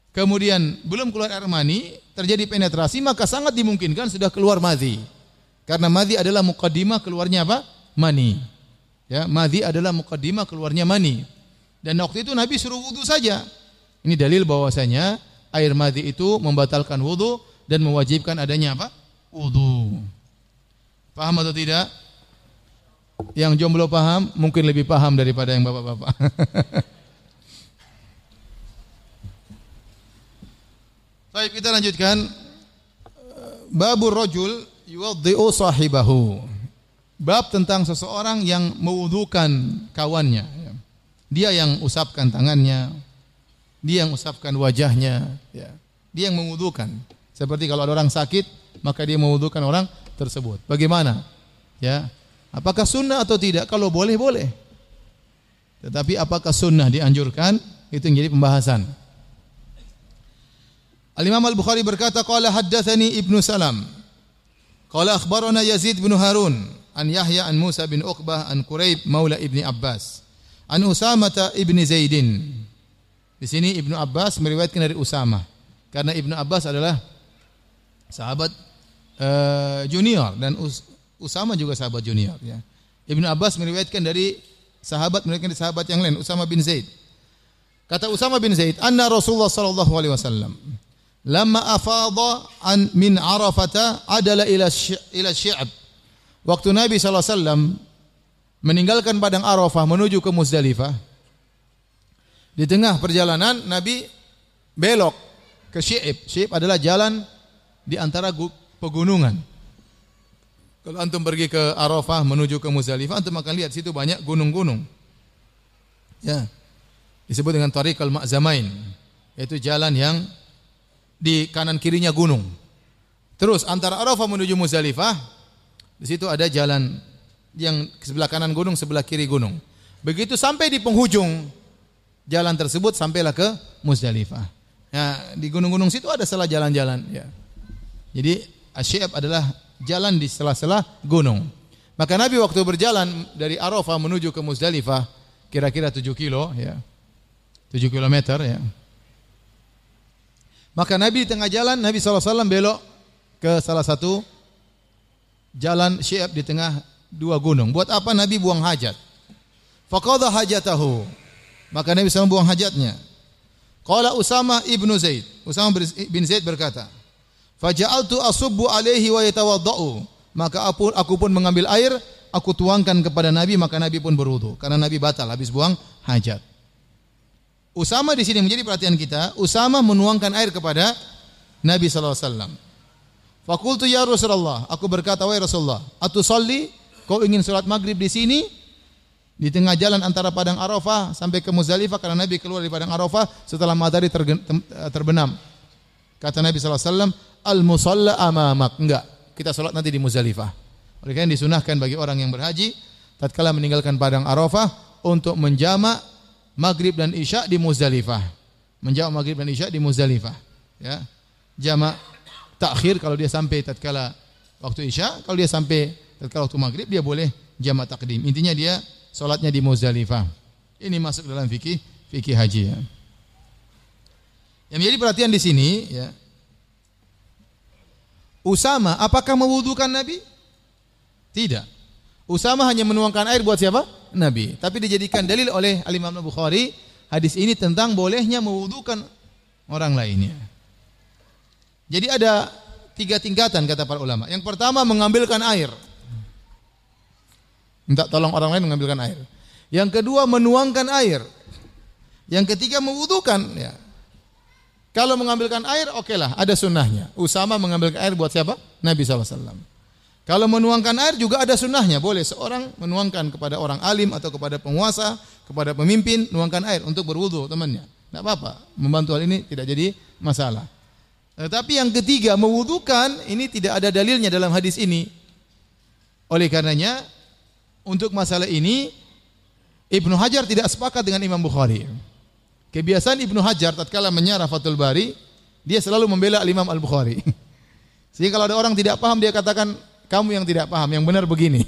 Speaker 1: kemudian belum keluar air mani, terjadi penetrasi, maka sangat dimungkinkan sudah keluar madhi. Karena madhi adalah mukaddimah keluarnya apa? Mani. Ya, madhi adalah mukaddimah keluarnya mani. Dan waktu itu Nabi suruh wudhu saja. Ini dalil bahwasanya air madhi itu membatalkan wudhu dan mewajibkan adanya apa? Wudhu. Paham atau tidak? Yang jomblo paham, mungkin lebih paham daripada yang bapak-bapak. [laughs] Baik, kita lanjutkan. Babur rajul yuwaddi'u sahibahu. bab tentang seseorang yang mewudukan kawannya. Ya. Dia yang usapkan tangannya, dia yang usapkan wajahnya, ya. dia yang mewudukan. Seperti kalau ada orang sakit, maka dia mewudukan orang tersebut. Bagaimana? Ya, apakah sunnah atau tidak? Kalau boleh boleh. Tetapi apakah sunnah dianjurkan? Itu yang jadi pembahasan. Al-Imam Al-Bukhari berkata, Qala haddathani Ibnu Salam. Qala akhbarana Yazid bin Harun. An Yahya an Musa bin Uqbah an Quraib maula Ibni Abbas. An Usamah ibni Zaidin. Di sini Ibnu Abbas meriwayatkan dari Usama. Karena Ibnu Abbas adalah sahabat uh, junior dan Us Usama juga sahabat junior ya. Ibnu Abbas meriwayatkan dari sahabat meriwayatkan dari sahabat yang lain Usama bin Zaid. Kata Usama bin Zaid, "Anna Rasulullah sallallahu alaihi wasallam lamma afadha an min Arafata adala ila ila Syi'ab." Waktu Nabi sallallahu alaihi wasallam meninggalkan padang Arafah menuju ke Muzdalifah. Di tengah perjalanan Nabi belok ke Syi'ib. Syi'ib adalah jalan di antara pegunungan. Kalau antum pergi ke Arafah menuju ke Muzdalifah, antum akan lihat situ banyak gunung-gunung. Ya. Disebut dengan Tariq al-Ma'zamain, yaitu jalan yang di kanan kirinya gunung. Terus antara Arafah menuju Muzdalifah, di situ ada jalan yang sebelah kanan gunung, sebelah kiri gunung. Begitu sampai di penghujung jalan tersebut sampailah ke Muzdalifah. Ya, di gunung-gunung situ ada salah jalan-jalan ya. Jadi Asy'ab adalah jalan di sela-sela gunung. Maka Nabi waktu berjalan dari Arafah menuju ke Muzdalifah kira-kira 7 kilo ya. 7 kilometer ya. Maka Nabi di tengah jalan Nabi SAW belok ke salah satu jalan Syi'ab di tengah dua gunung. Buat apa Nabi buang hajat? Faqadha hajatahu. Maka Nabi SAW buang hajatnya. Qala Usama ibnu Zaid. Usama bin Zaid berkata, Faja'altu asubbu alaihi wa yatawaddau. Maka aku, aku pun mengambil air, aku tuangkan kepada Nabi, maka Nabi pun berwudu. Karena Nabi batal habis buang hajat. Usama di sini menjadi perhatian kita. Usama menuangkan air kepada Nabi wasallam. Fakultu ya Rasulullah, aku berkata wahai Rasulullah, atusalli Kau ingin sholat maghrib di sini, di tengah jalan antara padang Arafah sampai ke Muzdalifah karena Nabi keluar dari padang Arafah setelah matahari terbenam. Kata Nabi SAW, Al-musalla amamak. Enggak, kita sholat nanti di Muzdalifah. Oleh karena disunahkan bagi orang yang berhaji, tatkala meninggalkan padang Arafah, untuk menjamak maghrib dan isya di Muzdalifah. Menjamak maghrib dan isya di Muzdalifah. Ya. Jamak takhir kalau dia sampai tatkala waktu isya, kalau dia sampai Ketika waktu maghrib dia boleh jamak takdim. Intinya dia solatnya di Muzdalifah. Ini masuk dalam fikih fikih haji ya. Yang menjadi perhatian di sini ya. Usama apakah mewudukan Nabi? Tidak. Usama hanya menuangkan air buat siapa? Nabi. Tapi dijadikan dalil oleh Al-Imam Bukhari hadis ini tentang bolehnya mewudukan orang lainnya. Jadi ada tiga tingkatan kata para ulama. Yang pertama mengambilkan air. Minta tolong orang lain mengambilkan air. Yang kedua menuangkan air. Yang ketiga mewudukan ya. Kalau mengambilkan air oke okay ada sunnahnya. Usama mengambilkan air buat siapa? Nabi SAW. Kalau menuangkan air juga ada sunnahnya. Boleh seorang menuangkan kepada orang alim atau kepada penguasa, kepada pemimpin, nuangkan air untuk berwudu temannya. Tidak apa-apa. Membantu hal ini tidak jadi masalah. Tetapi yang ketiga, mewudukan ini tidak ada dalilnya dalam hadis ini. Oleh karenanya untuk masalah ini Ibnu Hajar tidak sepakat dengan Imam Bukhari. Kebiasaan Ibnu Hajar tatkala menyarah Fathul Bari, dia selalu membela Imam Al-Bukhari. [laughs] Sehingga kalau ada orang tidak paham dia katakan kamu yang tidak paham, yang benar begini.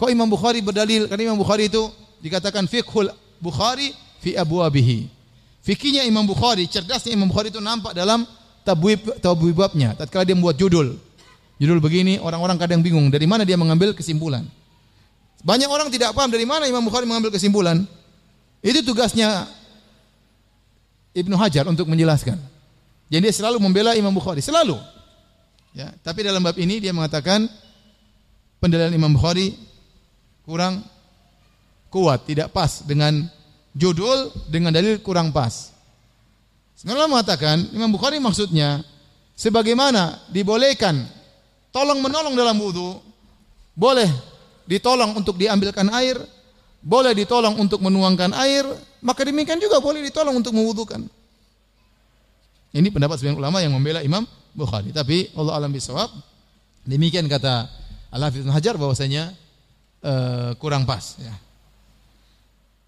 Speaker 1: Kok Imam Bukhari berdalil? Karena Imam Bukhari itu dikatakan fiqhul Bukhari fi abwabihi. Fikihnya Imam Bukhari, cerdasnya Imam Bukhari itu nampak dalam tabwib tabwibabnya. Tatkala dia membuat judul. Judul begini, orang-orang kadang bingung dari mana dia mengambil kesimpulan. Banyak orang tidak paham dari mana Imam Bukhari mengambil kesimpulan. Itu tugasnya Ibnu Hajar untuk menjelaskan. Jadi dia selalu membela Imam Bukhari, selalu. Ya, tapi dalam bab ini dia mengatakan pendalilan Imam Bukhari kurang kuat, tidak pas dengan judul dengan dalil kurang pas. Sebenarnya mengatakan Imam Bukhari maksudnya sebagaimana dibolehkan tolong menolong dalam wudu boleh ditolong untuk diambilkan air, boleh ditolong untuk menuangkan air, maka demikian juga boleh ditolong untuk mewudukan. Ini pendapat sebagian ulama yang membela Imam Bukhari. Tapi Allah alam bisawab, demikian kata Al-Hafidh Hajar bahwasanya uh, kurang pas. Ya.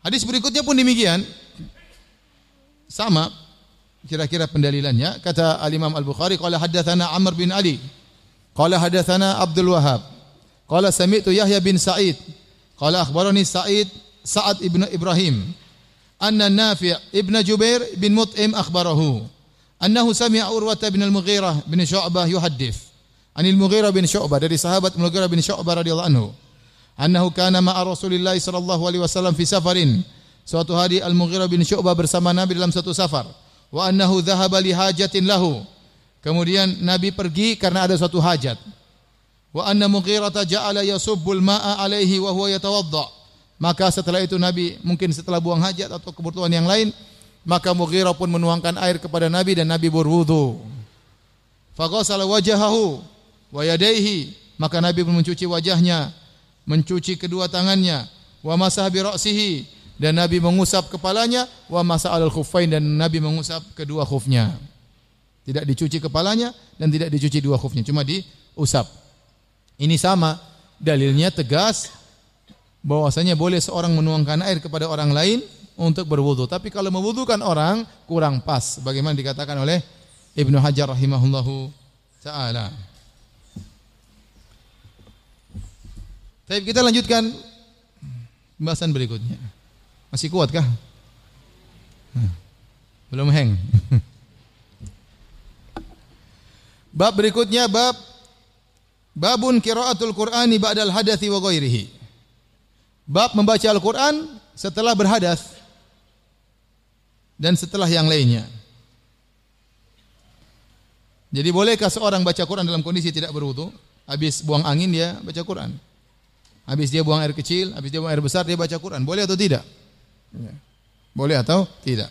Speaker 1: Hadis berikutnya pun demikian. Sama kira-kira pendalilannya. Kata Al-Imam Al-Bukhari, Qala haddathana Amr bin Ali. Qala hadatsana Abdul Wahab. Qala sami'tu Yahya bin Sa'id. Qala akhbarani Sa'id Sa'ad ibn Ibrahim. Anna Nafi' ibn Jubair bin Mut'im akhbarahu. Annahu sami'a Urwah bin Al-Mughirah bin Syu'bah yuhaddith. Anil Mughirah bin Syu'bah dari sahabat Mughirah bin Syu'bah radhiyallahu anhu. Annahu kana ma'a Rasulillah sallallahu alaihi wasallam fi safarin. Suatu hari Al-Mughirah bin Syu'bah bersama Nabi dalam satu safar. Wa annahu dhahaba li hajatin lahu Kemudian Nabi pergi karena ada suatu hajat. Wa anna Mughirah ja'ala yasubbul ma'a alaihi wa huwa yatawadda. Maka setelah itu Nabi mungkin setelah buang hajat atau kebutuhan yang lain, maka Mughirah pun menuangkan air kepada Nabi dan Nabi berwudu. Faghasala wajahahu wa yadayhi, maka Nabi pun mencuci wajahnya, mencuci kedua tangannya, wa masah bi ra'sihi. Dan Nabi mengusap kepalanya, wa masah al khuffain. Dan Nabi mengusap kedua khufnya. Tidak dicuci kepalanya dan tidak dicuci dua khufnya, cuma diusap. Ini sama, dalilnya tegas bahwasanya boleh seorang menuangkan air kepada orang lain untuk berwudu. Tapi kalau mewudukan orang kurang pas, bagaimana dikatakan oleh Ibnu Hajar rahimahullahu taala. Tapi kita lanjutkan pembahasan berikutnya. Masih kuatkah? Belum hang. [laughs] Bab berikutnya bab babun qiraatul Qur'ani ba'dal hadathi wa ghairihi. Bab membaca Al-Qur'an setelah berhadas dan setelah yang lainnya. Jadi bolehkah seorang baca Quran dalam kondisi tidak berwudu? Habis buang angin dia baca Quran. Habis dia buang air kecil, habis dia buang air besar dia baca Quran. Boleh atau tidak? Ya. Boleh atau tidak?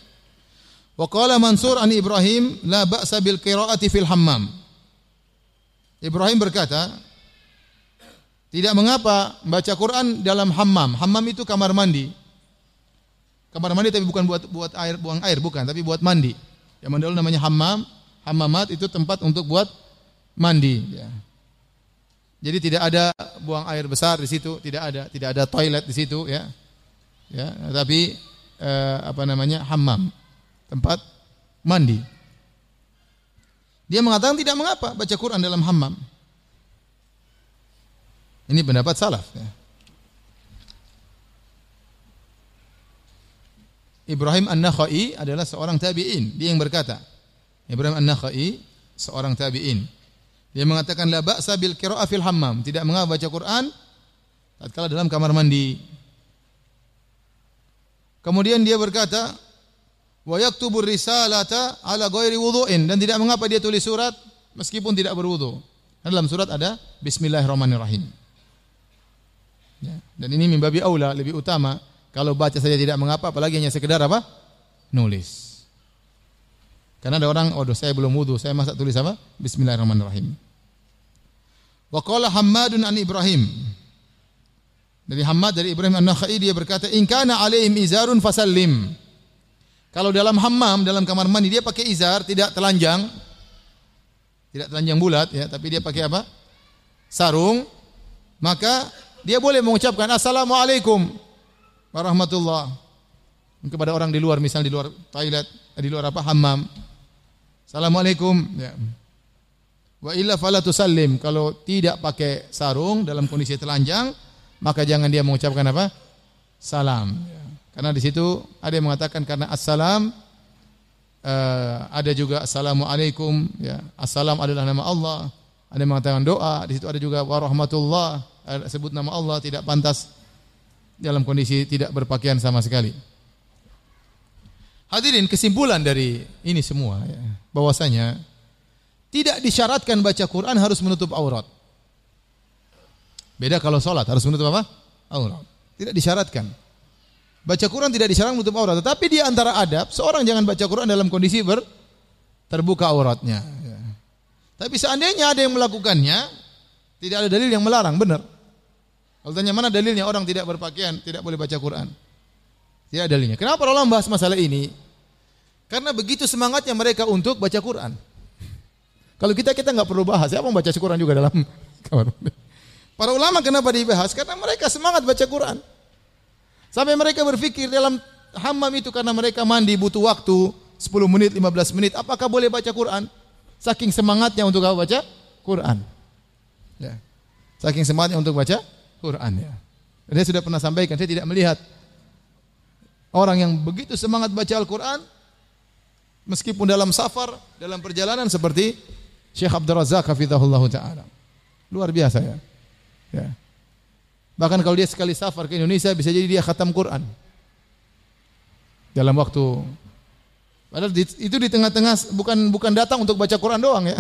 Speaker 1: Wa qala Mansur an Ibrahim la ba'sa bil qiraati fil hammam. Ibrahim berkata, tidak mengapa baca Quran dalam hammam. Hammam itu kamar mandi. Kamar mandi tapi bukan buat buat air buang air bukan, tapi buat mandi. Yang dulu namanya hammam. Hammamat itu tempat untuk buat mandi. Ya. Jadi tidak ada buang air besar di situ, tidak ada, tidak ada toilet di situ, ya. Ya, tapi eh, apa namanya hammam, tempat mandi. Dia mengatakan tidak mengapa baca Quran dalam hammam. Ini pendapat salaf. Ya. Ibrahim An-Nakhai adalah seorang tabi'in. Dia yang berkata. Ibrahim An-Nakhai seorang tabi'in. Dia mengatakan la ba'sa bil qira'ah fil hammam. Tidak mengapa baca Quran tatkala dalam kamar mandi. Kemudian dia berkata, wa yaktubu risalata ala ghairi wudu'in dan tidak mengapa dia tulis surat meskipun tidak berwudu. Dalam surat ada bismillahirrahmanirrahim. Ya, dan ini mimbabi aula lebih utama kalau baca saja tidak mengapa apalagi hanya sekedar apa? nulis. Karena ada orang, oh saya belum wudu, saya masa tulis apa? Bismillahirrahmanirrahim. Wa qala Hammadun an Ibrahim. Dari Hammad dari Ibrahim An-Nakhai dia berkata, "In kana alaihim izarun fasallim." Kalau dalam hammam, dalam kamar mandi dia pakai izar, tidak telanjang. Tidak telanjang bulat ya, tapi dia pakai apa? Sarung. Maka dia boleh mengucapkan assalamualaikum warahmatullah kepada orang di luar misal di luar toilet, di luar apa? hammam. Assalamualaikum ya. Wa illa fala tusallim. Kalau tidak pakai sarung dalam kondisi telanjang, maka jangan dia mengucapkan apa? Salam. Ya. Karena di situ ada yang mengatakan karena assalam uh, ada juga assalamualaikum ya. Assalam adalah nama Allah. Ada yang mengatakan doa, di situ ada juga warahmatullah, sebut nama Allah tidak pantas dalam kondisi tidak berpakaian sama sekali. Hadirin kesimpulan dari ini semua ya, bahwasanya tidak disyaratkan baca Quran harus menutup aurat. Beda kalau sholat harus menutup apa? Aurat. Tidak disyaratkan. Baca Quran tidak disyaratkan menutup aurat, tetapi di antara adab seorang jangan baca Quran dalam kondisi ber terbuka auratnya. Ya. Tapi seandainya ada yang melakukannya, tidak ada dalil yang melarang, benar. Kalau tanya mana dalilnya orang tidak berpakaian tidak boleh baca Quran? Tidak dalilnya. Kenapa para ulama bahas masalah ini? Karena begitu semangatnya mereka untuk baca Quran. Kalau kita kita nggak perlu bahas, siapa baca Quran juga dalam [laughs] kamar. Para ulama kenapa dibahas? Karena mereka semangat baca Quran. Sampai mereka berpikir dalam hammam itu karena mereka mandi butuh waktu 10 menit, 15 menit, apakah boleh baca Quran? Saking semangatnya untuk baca Quran. Ya. Saking semangatnya untuk baca Quran ya. Saya sudah pernah sampaikan, saya tidak melihat orang yang begitu semangat baca Al-Quran meskipun dalam safar, dalam perjalanan seperti Syekh Abdul Razak hafizahullah taala. Luar biasa ya. ya. Bahkan kalau dia sekali safar ke Indonesia bisa jadi dia khatam Quran. Dalam waktu Padahal itu di tengah-tengah bukan bukan datang untuk baca Quran doang ya.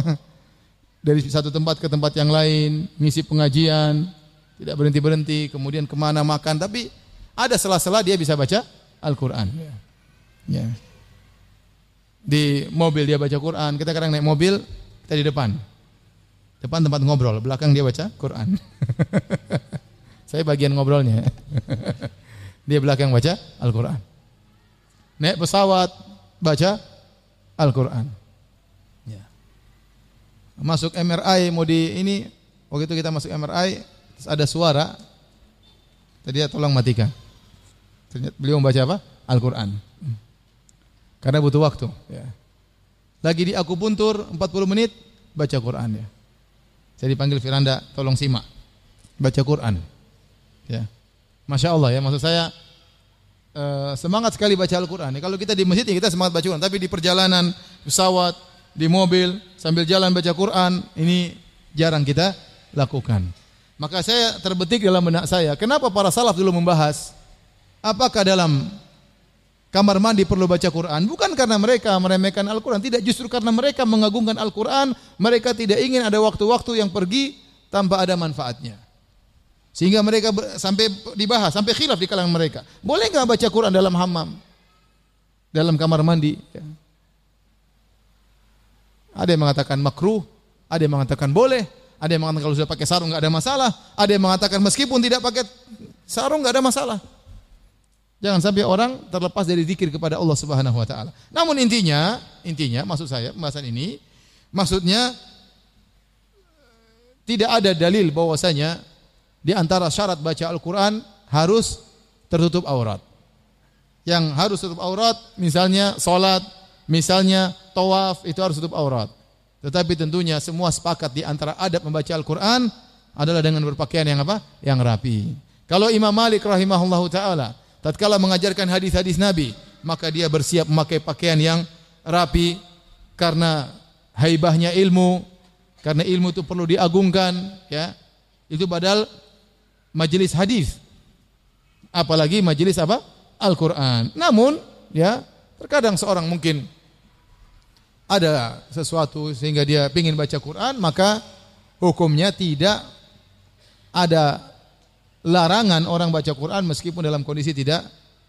Speaker 1: [laughs] Dari satu tempat ke tempat yang lain, ngisi pengajian, tidak berhenti-berhenti, kemudian ke mana makan, tapi ada sela-sela dia bisa baca Al-Quran. Ya. ya. Di mobil dia baca Quran, kita kadang naik mobil, kita di depan. Depan tempat ngobrol, belakang dia baca Quran. [laughs] Saya bagian ngobrolnya. [laughs] dia belakang baca Al-Quran. Naik pesawat, baca Al-Quran. Ya. Masuk MRI mau di ini waktu itu kita masuk MRI terus ada suara tadi ya tolong matikan. Ternyata beliau membaca apa? Al-Quran. Karena butuh waktu. Ya. Lagi di aku puntur 40 menit baca Quran ya. Saya dipanggil Firanda, tolong simak. Baca Quran. Ya. Masya Allah ya, maksud saya Eh, semangat sekali baca Al-Quran. Kalau kita di masjid ya kita semangat baca Quran, tapi di perjalanan, pesawat, di mobil, sambil jalan baca Quran, ini jarang kita lakukan. Maka saya terbetik dalam benak saya, kenapa para salaf dulu membahas apakah dalam kamar mandi perlu baca Quran? Bukan karena mereka meremehkan Al-Quran, tidak justru karena mereka mengagungkan Al-Quran, mereka tidak ingin ada waktu-waktu yang pergi tanpa ada manfaatnya. Sehingga mereka sampai dibahas, sampai khilaf di kalangan mereka. Boleh nggak baca Quran dalam hammam? Dalam kamar mandi? Ya. Ada yang mengatakan makruh, ada yang mengatakan boleh, ada yang mengatakan kalau sudah pakai sarung nggak ada masalah, ada yang mengatakan meskipun tidak pakai sarung nggak ada masalah. Jangan sampai orang terlepas dari zikir kepada Allah Subhanahu wa taala. Namun intinya, intinya maksud saya pembahasan ini maksudnya tidak ada dalil bahwasanya di antara syarat baca Al-Quran harus tertutup aurat. Yang harus tutup aurat misalnya solat, misalnya tawaf itu harus tutup aurat. Tetapi tentunya semua sepakat di antara adab membaca Al-Quran adalah dengan berpakaian yang apa? Yang rapi. Kalau Imam Malik rahimahullah taala tatkala mengajarkan hadis-hadis Nabi, maka dia bersiap memakai pakaian yang rapi karena haibahnya ilmu, karena ilmu itu perlu diagungkan, ya. Itu padahal majelis hadis. Apalagi majelis apa? Al-Qur'an. Namun, ya, terkadang seorang mungkin ada sesuatu sehingga dia ingin baca Quran, maka hukumnya tidak ada larangan orang baca Quran meskipun dalam kondisi tidak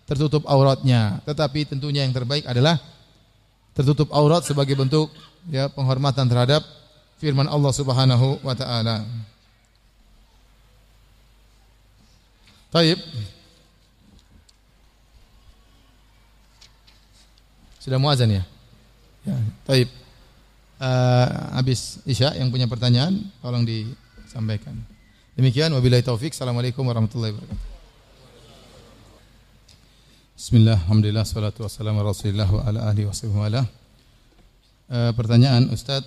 Speaker 1: tertutup auratnya. Tetapi tentunya yang terbaik adalah tertutup aurat sebagai bentuk ya penghormatan terhadap firman Allah Subhanahu wa taala. Taib. Sudah muazan ya? Ya, taib. Uh, habis Isya yang punya pertanyaan tolong disampaikan. Demikian wabillahi taufik. Assalamualaikum warahmatullahi wabarakatuh. Bismillah, alhamdulillah, salatu wassalamu rasulillah wa ala alihi wa uh, Pertanyaan Ustaz,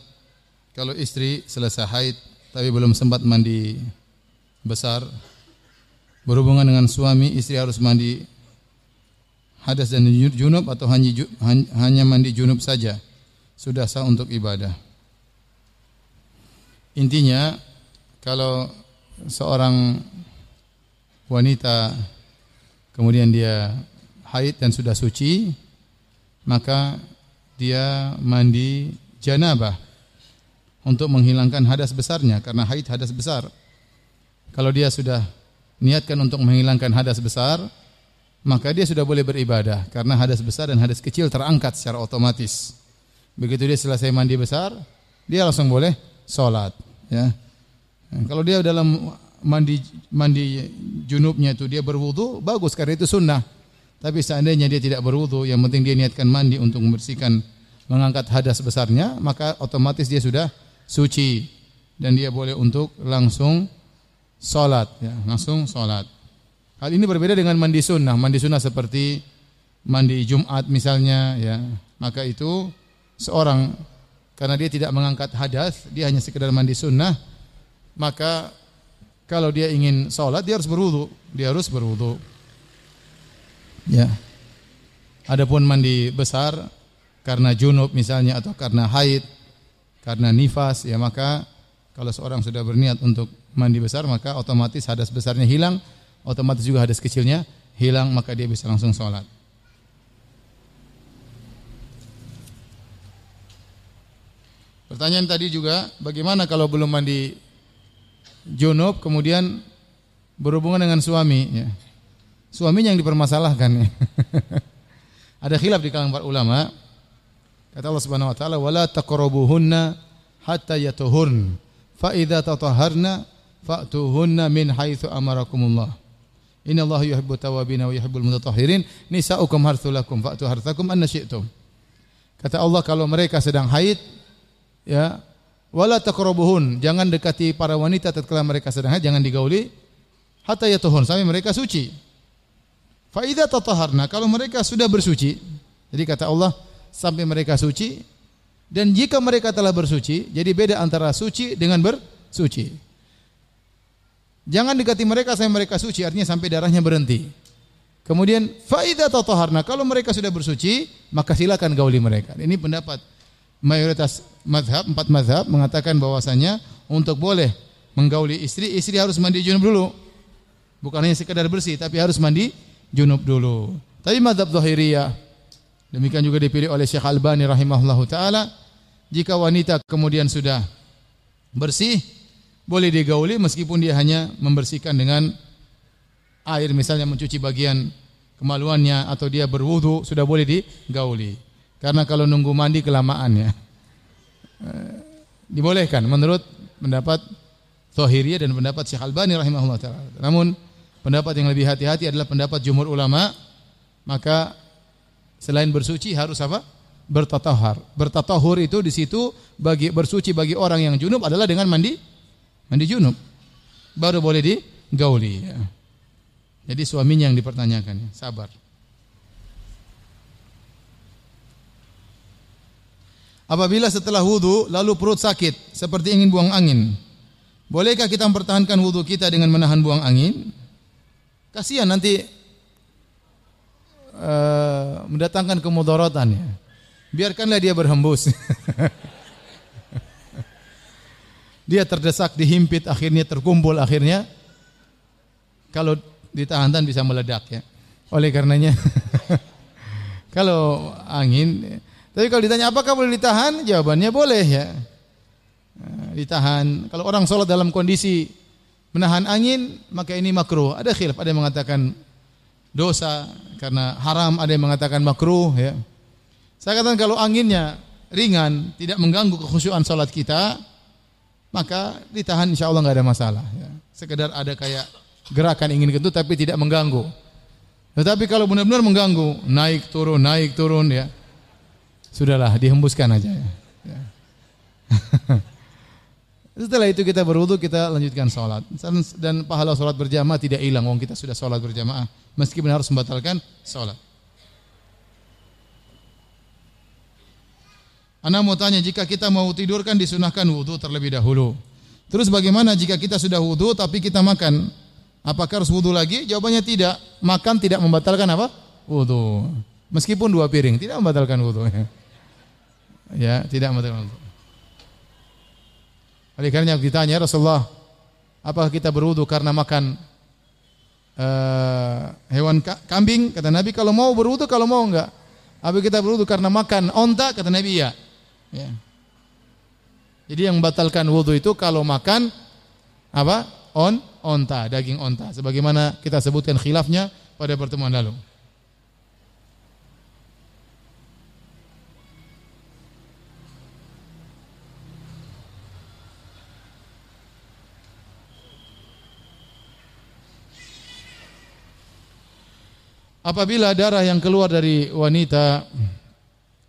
Speaker 1: kalau istri selesai haid tapi belum sempat mandi besar berhubungan dengan suami istri harus mandi hadas dan junub atau hanya mandi junub saja sudah sah untuk ibadah. Intinya kalau seorang wanita kemudian dia haid dan sudah suci maka dia mandi janabah untuk menghilangkan hadas besarnya karena haid hadas besar. Kalau dia sudah niatkan untuk menghilangkan hadas besar, maka dia sudah boleh beribadah karena hadas besar dan hadas kecil terangkat secara otomatis. Begitu dia selesai mandi besar, dia langsung boleh sholat. Ya. Kalau dia dalam mandi mandi junubnya itu dia berwudu, bagus karena itu sunnah. Tapi seandainya dia tidak berwudu, yang penting dia niatkan mandi untuk membersihkan mengangkat hadas besarnya, maka otomatis dia sudah suci dan dia boleh untuk langsung salat ya, langsung salat. Hal ini berbeda dengan mandi sunnah. Mandi sunnah seperti mandi Jumat misalnya ya. Maka itu seorang karena dia tidak mengangkat hadas, dia hanya sekedar mandi sunnah, maka kalau dia ingin sholat dia harus berwudu, dia harus berwudu. Ya. Adapun mandi besar karena junub misalnya atau karena haid, karena nifas ya maka kalau seorang sudah berniat untuk mandi besar maka otomatis hadas besarnya hilang, otomatis juga hadas kecilnya hilang maka dia bisa langsung sholat. Pertanyaan tadi juga bagaimana kalau belum mandi junub kemudian berhubungan dengan suami ya. Suaminya yang dipermasalahkan ya. [laughs] Ada khilaf di kalangan para ulama. Kata Allah Subhanahu wa taala, "Wala taqrabuhunna hatta yatuhurn. Fa idza tatahharna fa'tuhunna min haitsu amarakumullah." Inna Allah yuhibbu tawabina wa yuhibbul mutatahhirin. Nisa'ukum harthul lakum fa'tu harthakum anna syi'tum. Kata Allah kalau mereka sedang haid ya. Wala taqrabuhun. Jangan dekati para wanita tatkala mereka sedang haid jangan digauli. Hatta yatuhun. Sampai mereka suci. Fa idza tataharna kalau mereka sudah bersuci, jadi kata Allah sampai mereka suci dan jika mereka telah bersuci, jadi beda antara suci dengan bersuci. Jangan dekati mereka sampai mereka suci, artinya sampai darahnya berhenti. Kemudian faida tataharna kalau mereka sudah bersuci, maka silakan gauli mereka. Ini pendapat mayoritas mazhab, empat mazhab mengatakan bahwasanya untuk boleh menggauli istri, istri harus mandi junub dulu. Bukan hanya sekedar bersih, tapi harus mandi junub dulu. Tapi madhab zahiriyah demikian juga dipilih oleh Syekh Albani rahimahullahu taala jika wanita kemudian sudah bersih boleh digauli meskipun dia hanya membersihkan dengan air misalnya mencuci bagian kemaluannya atau dia berwudu sudah boleh digauli. Karena kalau nunggu mandi kelamaan ya. Eh, dibolehkan menurut pendapat Zahiriyah dan pendapat Syekh Albani rahimahullah taala. Namun Pendapat yang lebih hati-hati adalah pendapat jumhur ulama. Maka selain bersuci harus apa? Bertatahar. Bertatahur itu di situ bagi bersuci bagi orang yang junub adalah dengan mandi mandi junub. Baru boleh digauli ya. Jadi suaminya yang dipertanyakan, ya. sabar. Apabila setelah wudu lalu perut sakit seperti ingin buang angin, bolehkah kita mempertahankan wudu kita dengan menahan buang angin? Kasihan nanti uh, mendatangkan kemudaratan ya. Biarkanlah dia berhembus. [laughs] dia terdesak, dihimpit, akhirnya terkumpul, akhirnya kalau ditahan bisa meledak ya. Oleh karenanya [laughs] kalau angin tapi kalau ditanya apakah boleh ditahan? Jawabannya boleh ya. Nah, ditahan. Kalau orang sholat dalam kondisi menahan angin maka ini makruh. Ada khilaf, ada yang mengatakan dosa karena haram, ada yang mengatakan makruh ya. Saya katakan kalau anginnya ringan, tidak mengganggu kekhusyuan salat kita, maka ditahan insya Allah nggak ada masalah. Ya. Sekedar ada kayak gerakan ingin kentut tapi tidak mengganggu. Tetapi kalau benar-benar mengganggu, naik turun, naik turun ya, sudahlah dihembuskan aja ya. ya. [laughs] Setelah itu kita berwudu, kita lanjutkan sholat. Dan pahala sholat berjamaah tidak hilang. Wong kita sudah sholat berjamaah. Meskipun harus membatalkan sholat. Anda mau tanya, jika kita mau tidur kan disunahkan wudu terlebih dahulu. Terus bagaimana jika kita sudah wudu tapi kita makan? Apakah harus wudu lagi? Jawabannya tidak. Makan tidak membatalkan apa? Wudu. Meskipun dua piring, tidak membatalkan wudu. [laughs] Ya, tidak membatalkan wudu. Oleh karena ditanya Rasulullah, apakah kita berwudu karena makan uh, hewan kambing? Kata Nabi kalau mau berwudu, kalau mau enggak. Apa kita berwudu karena makan onta? Kata Nabi ya. ya. Jadi yang membatalkan wudu itu kalau makan apa? On onta, daging onta. Sebagaimana kita sebutkan khilafnya pada pertemuan lalu. Apabila darah yang keluar dari wanita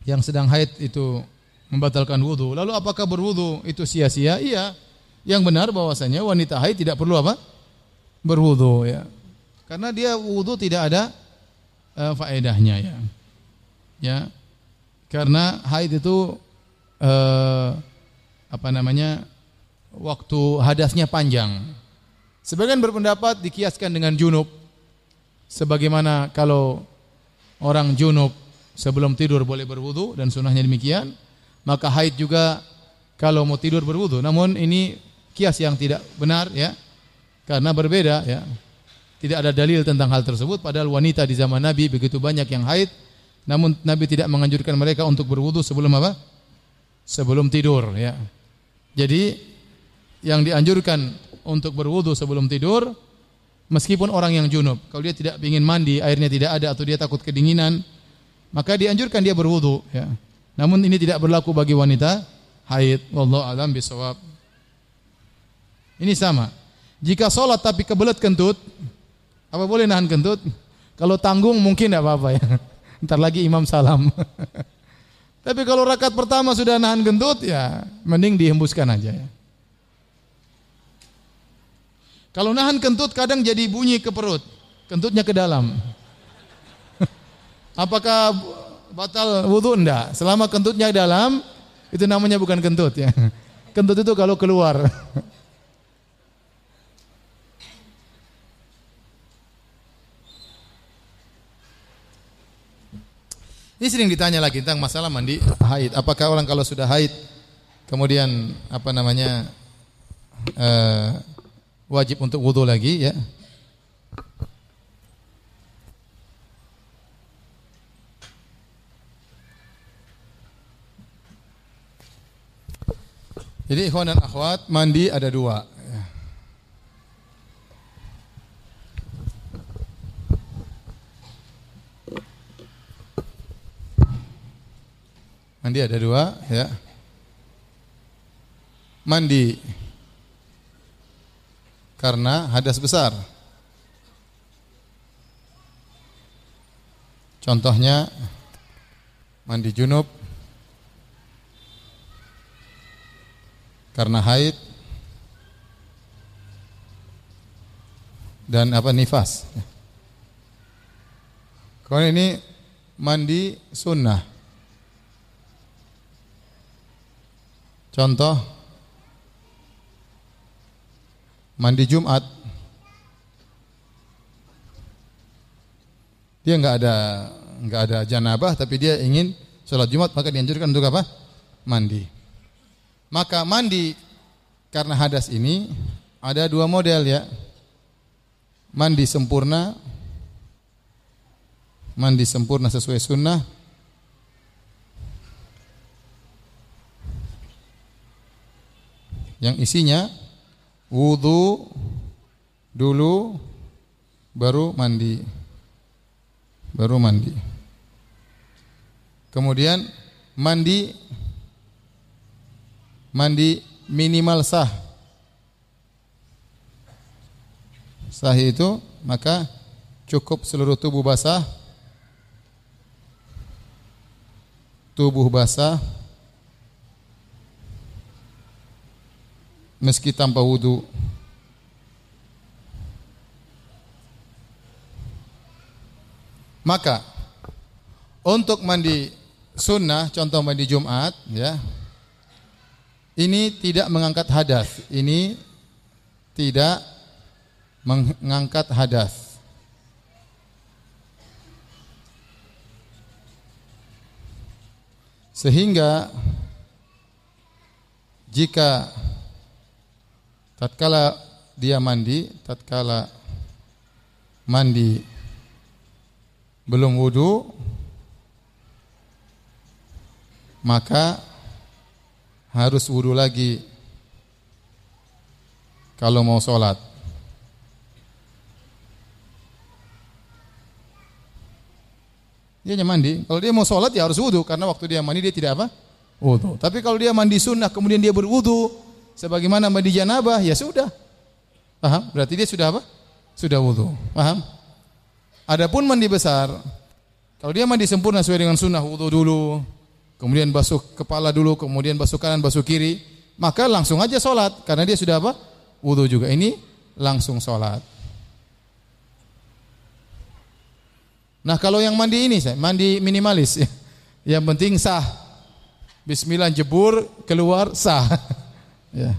Speaker 1: yang sedang haid itu membatalkan wudhu, lalu apakah berwudhu itu sia-sia? Iya. Yang benar bahwasanya wanita haid tidak perlu apa? Berwudhu ya. Karena dia wudhu tidak ada uh, faedahnya ya. Ya. Karena haid itu uh, apa namanya? waktu hadasnya panjang. Sebagian berpendapat dikiaskan dengan junub. Sebagaimana kalau orang junub sebelum tidur boleh berwudu dan sunnahnya demikian, maka haid juga kalau mau tidur berwudu. Namun ini kias yang tidak benar ya. Karena berbeda ya. Tidak ada dalil tentang hal tersebut padahal wanita di zaman Nabi begitu banyak yang haid namun Nabi tidak menganjurkan mereka untuk berwudu sebelum apa? Sebelum tidur ya. Jadi yang dianjurkan untuk berwudu sebelum tidur meskipun orang yang junub. Kalau dia tidak ingin mandi, airnya tidak ada atau dia takut kedinginan, maka dianjurkan dia berwudu ya. Namun ini tidak berlaku bagi wanita haid. Wallahu alam bisawab. Ini sama. Jika sholat tapi kebelet kentut, apa boleh nahan kentut? Kalau tanggung mungkin tidak apa-apa ya. [laughs] Ntar lagi imam salam. [laughs] tapi kalau rakaat pertama sudah nahan kentut ya mending dihembuskan aja ya. Kalau nahan kentut kadang jadi bunyi ke perut, kentutnya ke dalam. [laughs] Apakah batal wudhu? Enggak. Selama kentutnya ke dalam, itu namanya bukan kentut ya. [laughs] Kentut itu kalau keluar. [laughs] Ini sering ditanya lagi tentang masalah mandi haid. Apakah orang kalau sudah haid kemudian apa namanya uh, wajib untuk wudhu lagi ya. Jadi ikhwan dan akhwat mandi ada dua. Ya. Mandi ada dua ya. Mandi karena hadas besar. Contohnya mandi junub karena haid dan apa nifas. Kalau ini mandi sunnah. Contoh mandi Jumat. Dia nggak ada nggak ada janabah tapi dia ingin sholat Jumat maka dianjurkan untuk apa? Mandi. Maka mandi karena hadas ini ada dua model ya. Mandi sempurna mandi sempurna sesuai sunnah. Yang isinya Wudu dulu baru mandi. Baru mandi. Kemudian mandi mandi minimal sah. Sah itu maka cukup seluruh tubuh basah. Tubuh basah meski tanpa wudu. Maka untuk mandi sunnah, contoh mandi Jumat, ya, ini tidak mengangkat hadas. Ini tidak mengangkat hadas. Sehingga jika tatkala dia mandi, tatkala mandi belum wudu maka harus wudu lagi kalau mau sholat. Dia hanya mandi. Kalau dia mau sholat ya harus wudu karena waktu dia mandi dia tidak apa? Wudu. Tapi kalau dia mandi sunnah kemudian dia berwudu, sebagaimana mandi janabah, ya sudah. Paham? Berarti dia sudah apa? Sudah wudu. Paham? Adapun mandi besar, kalau dia mandi sempurna sesuai dengan sunnah wudu dulu, kemudian basuh kepala dulu, kemudian basuh kanan, basuh kiri, maka langsung aja sholat karena dia sudah apa? Wudu juga. Ini langsung sholat. Nah kalau yang mandi ini, mandi minimalis, [laughs] yang penting sah. Bismillah jebur keluar sah. [laughs] ya.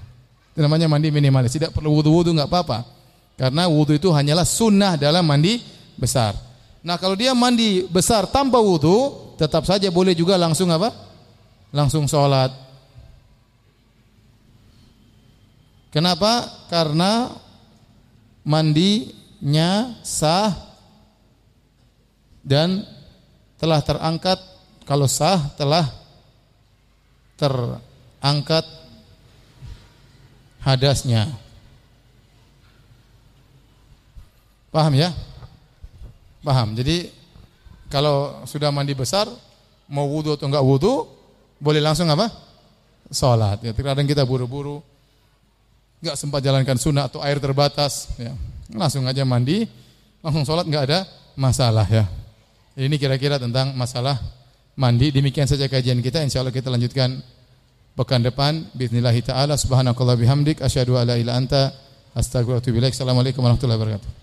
Speaker 1: Itu namanya mandi minimalis. Tidak perlu wudu-wudu nggak apa-apa. Karena wudu itu hanyalah sunnah dalam mandi besar. Nah, kalau dia mandi besar tanpa wudu, tetap saja boleh juga langsung apa? Langsung sholat. Kenapa? Karena mandinya sah dan telah terangkat kalau sah telah terangkat hadasnya. Paham ya? Paham. Jadi kalau sudah mandi besar, mau wudhu atau enggak wudhu, boleh langsung apa? Salat. Ya, terkadang kita buru-buru, enggak sempat jalankan sunnah atau air terbatas, ya. langsung aja mandi, langsung sholat enggak ada masalah ya. Ini kira-kira tentang masalah mandi. Demikian saja kajian kita. Insya Allah kita lanjutkan pekan depan. Bismillahirrahmanirrahim. Subhanakallah bihamdik. Asyhadu alla ilaha anta. Astagfirullahaladzim. Assalamualaikum warahmatullahi wabarakatuh.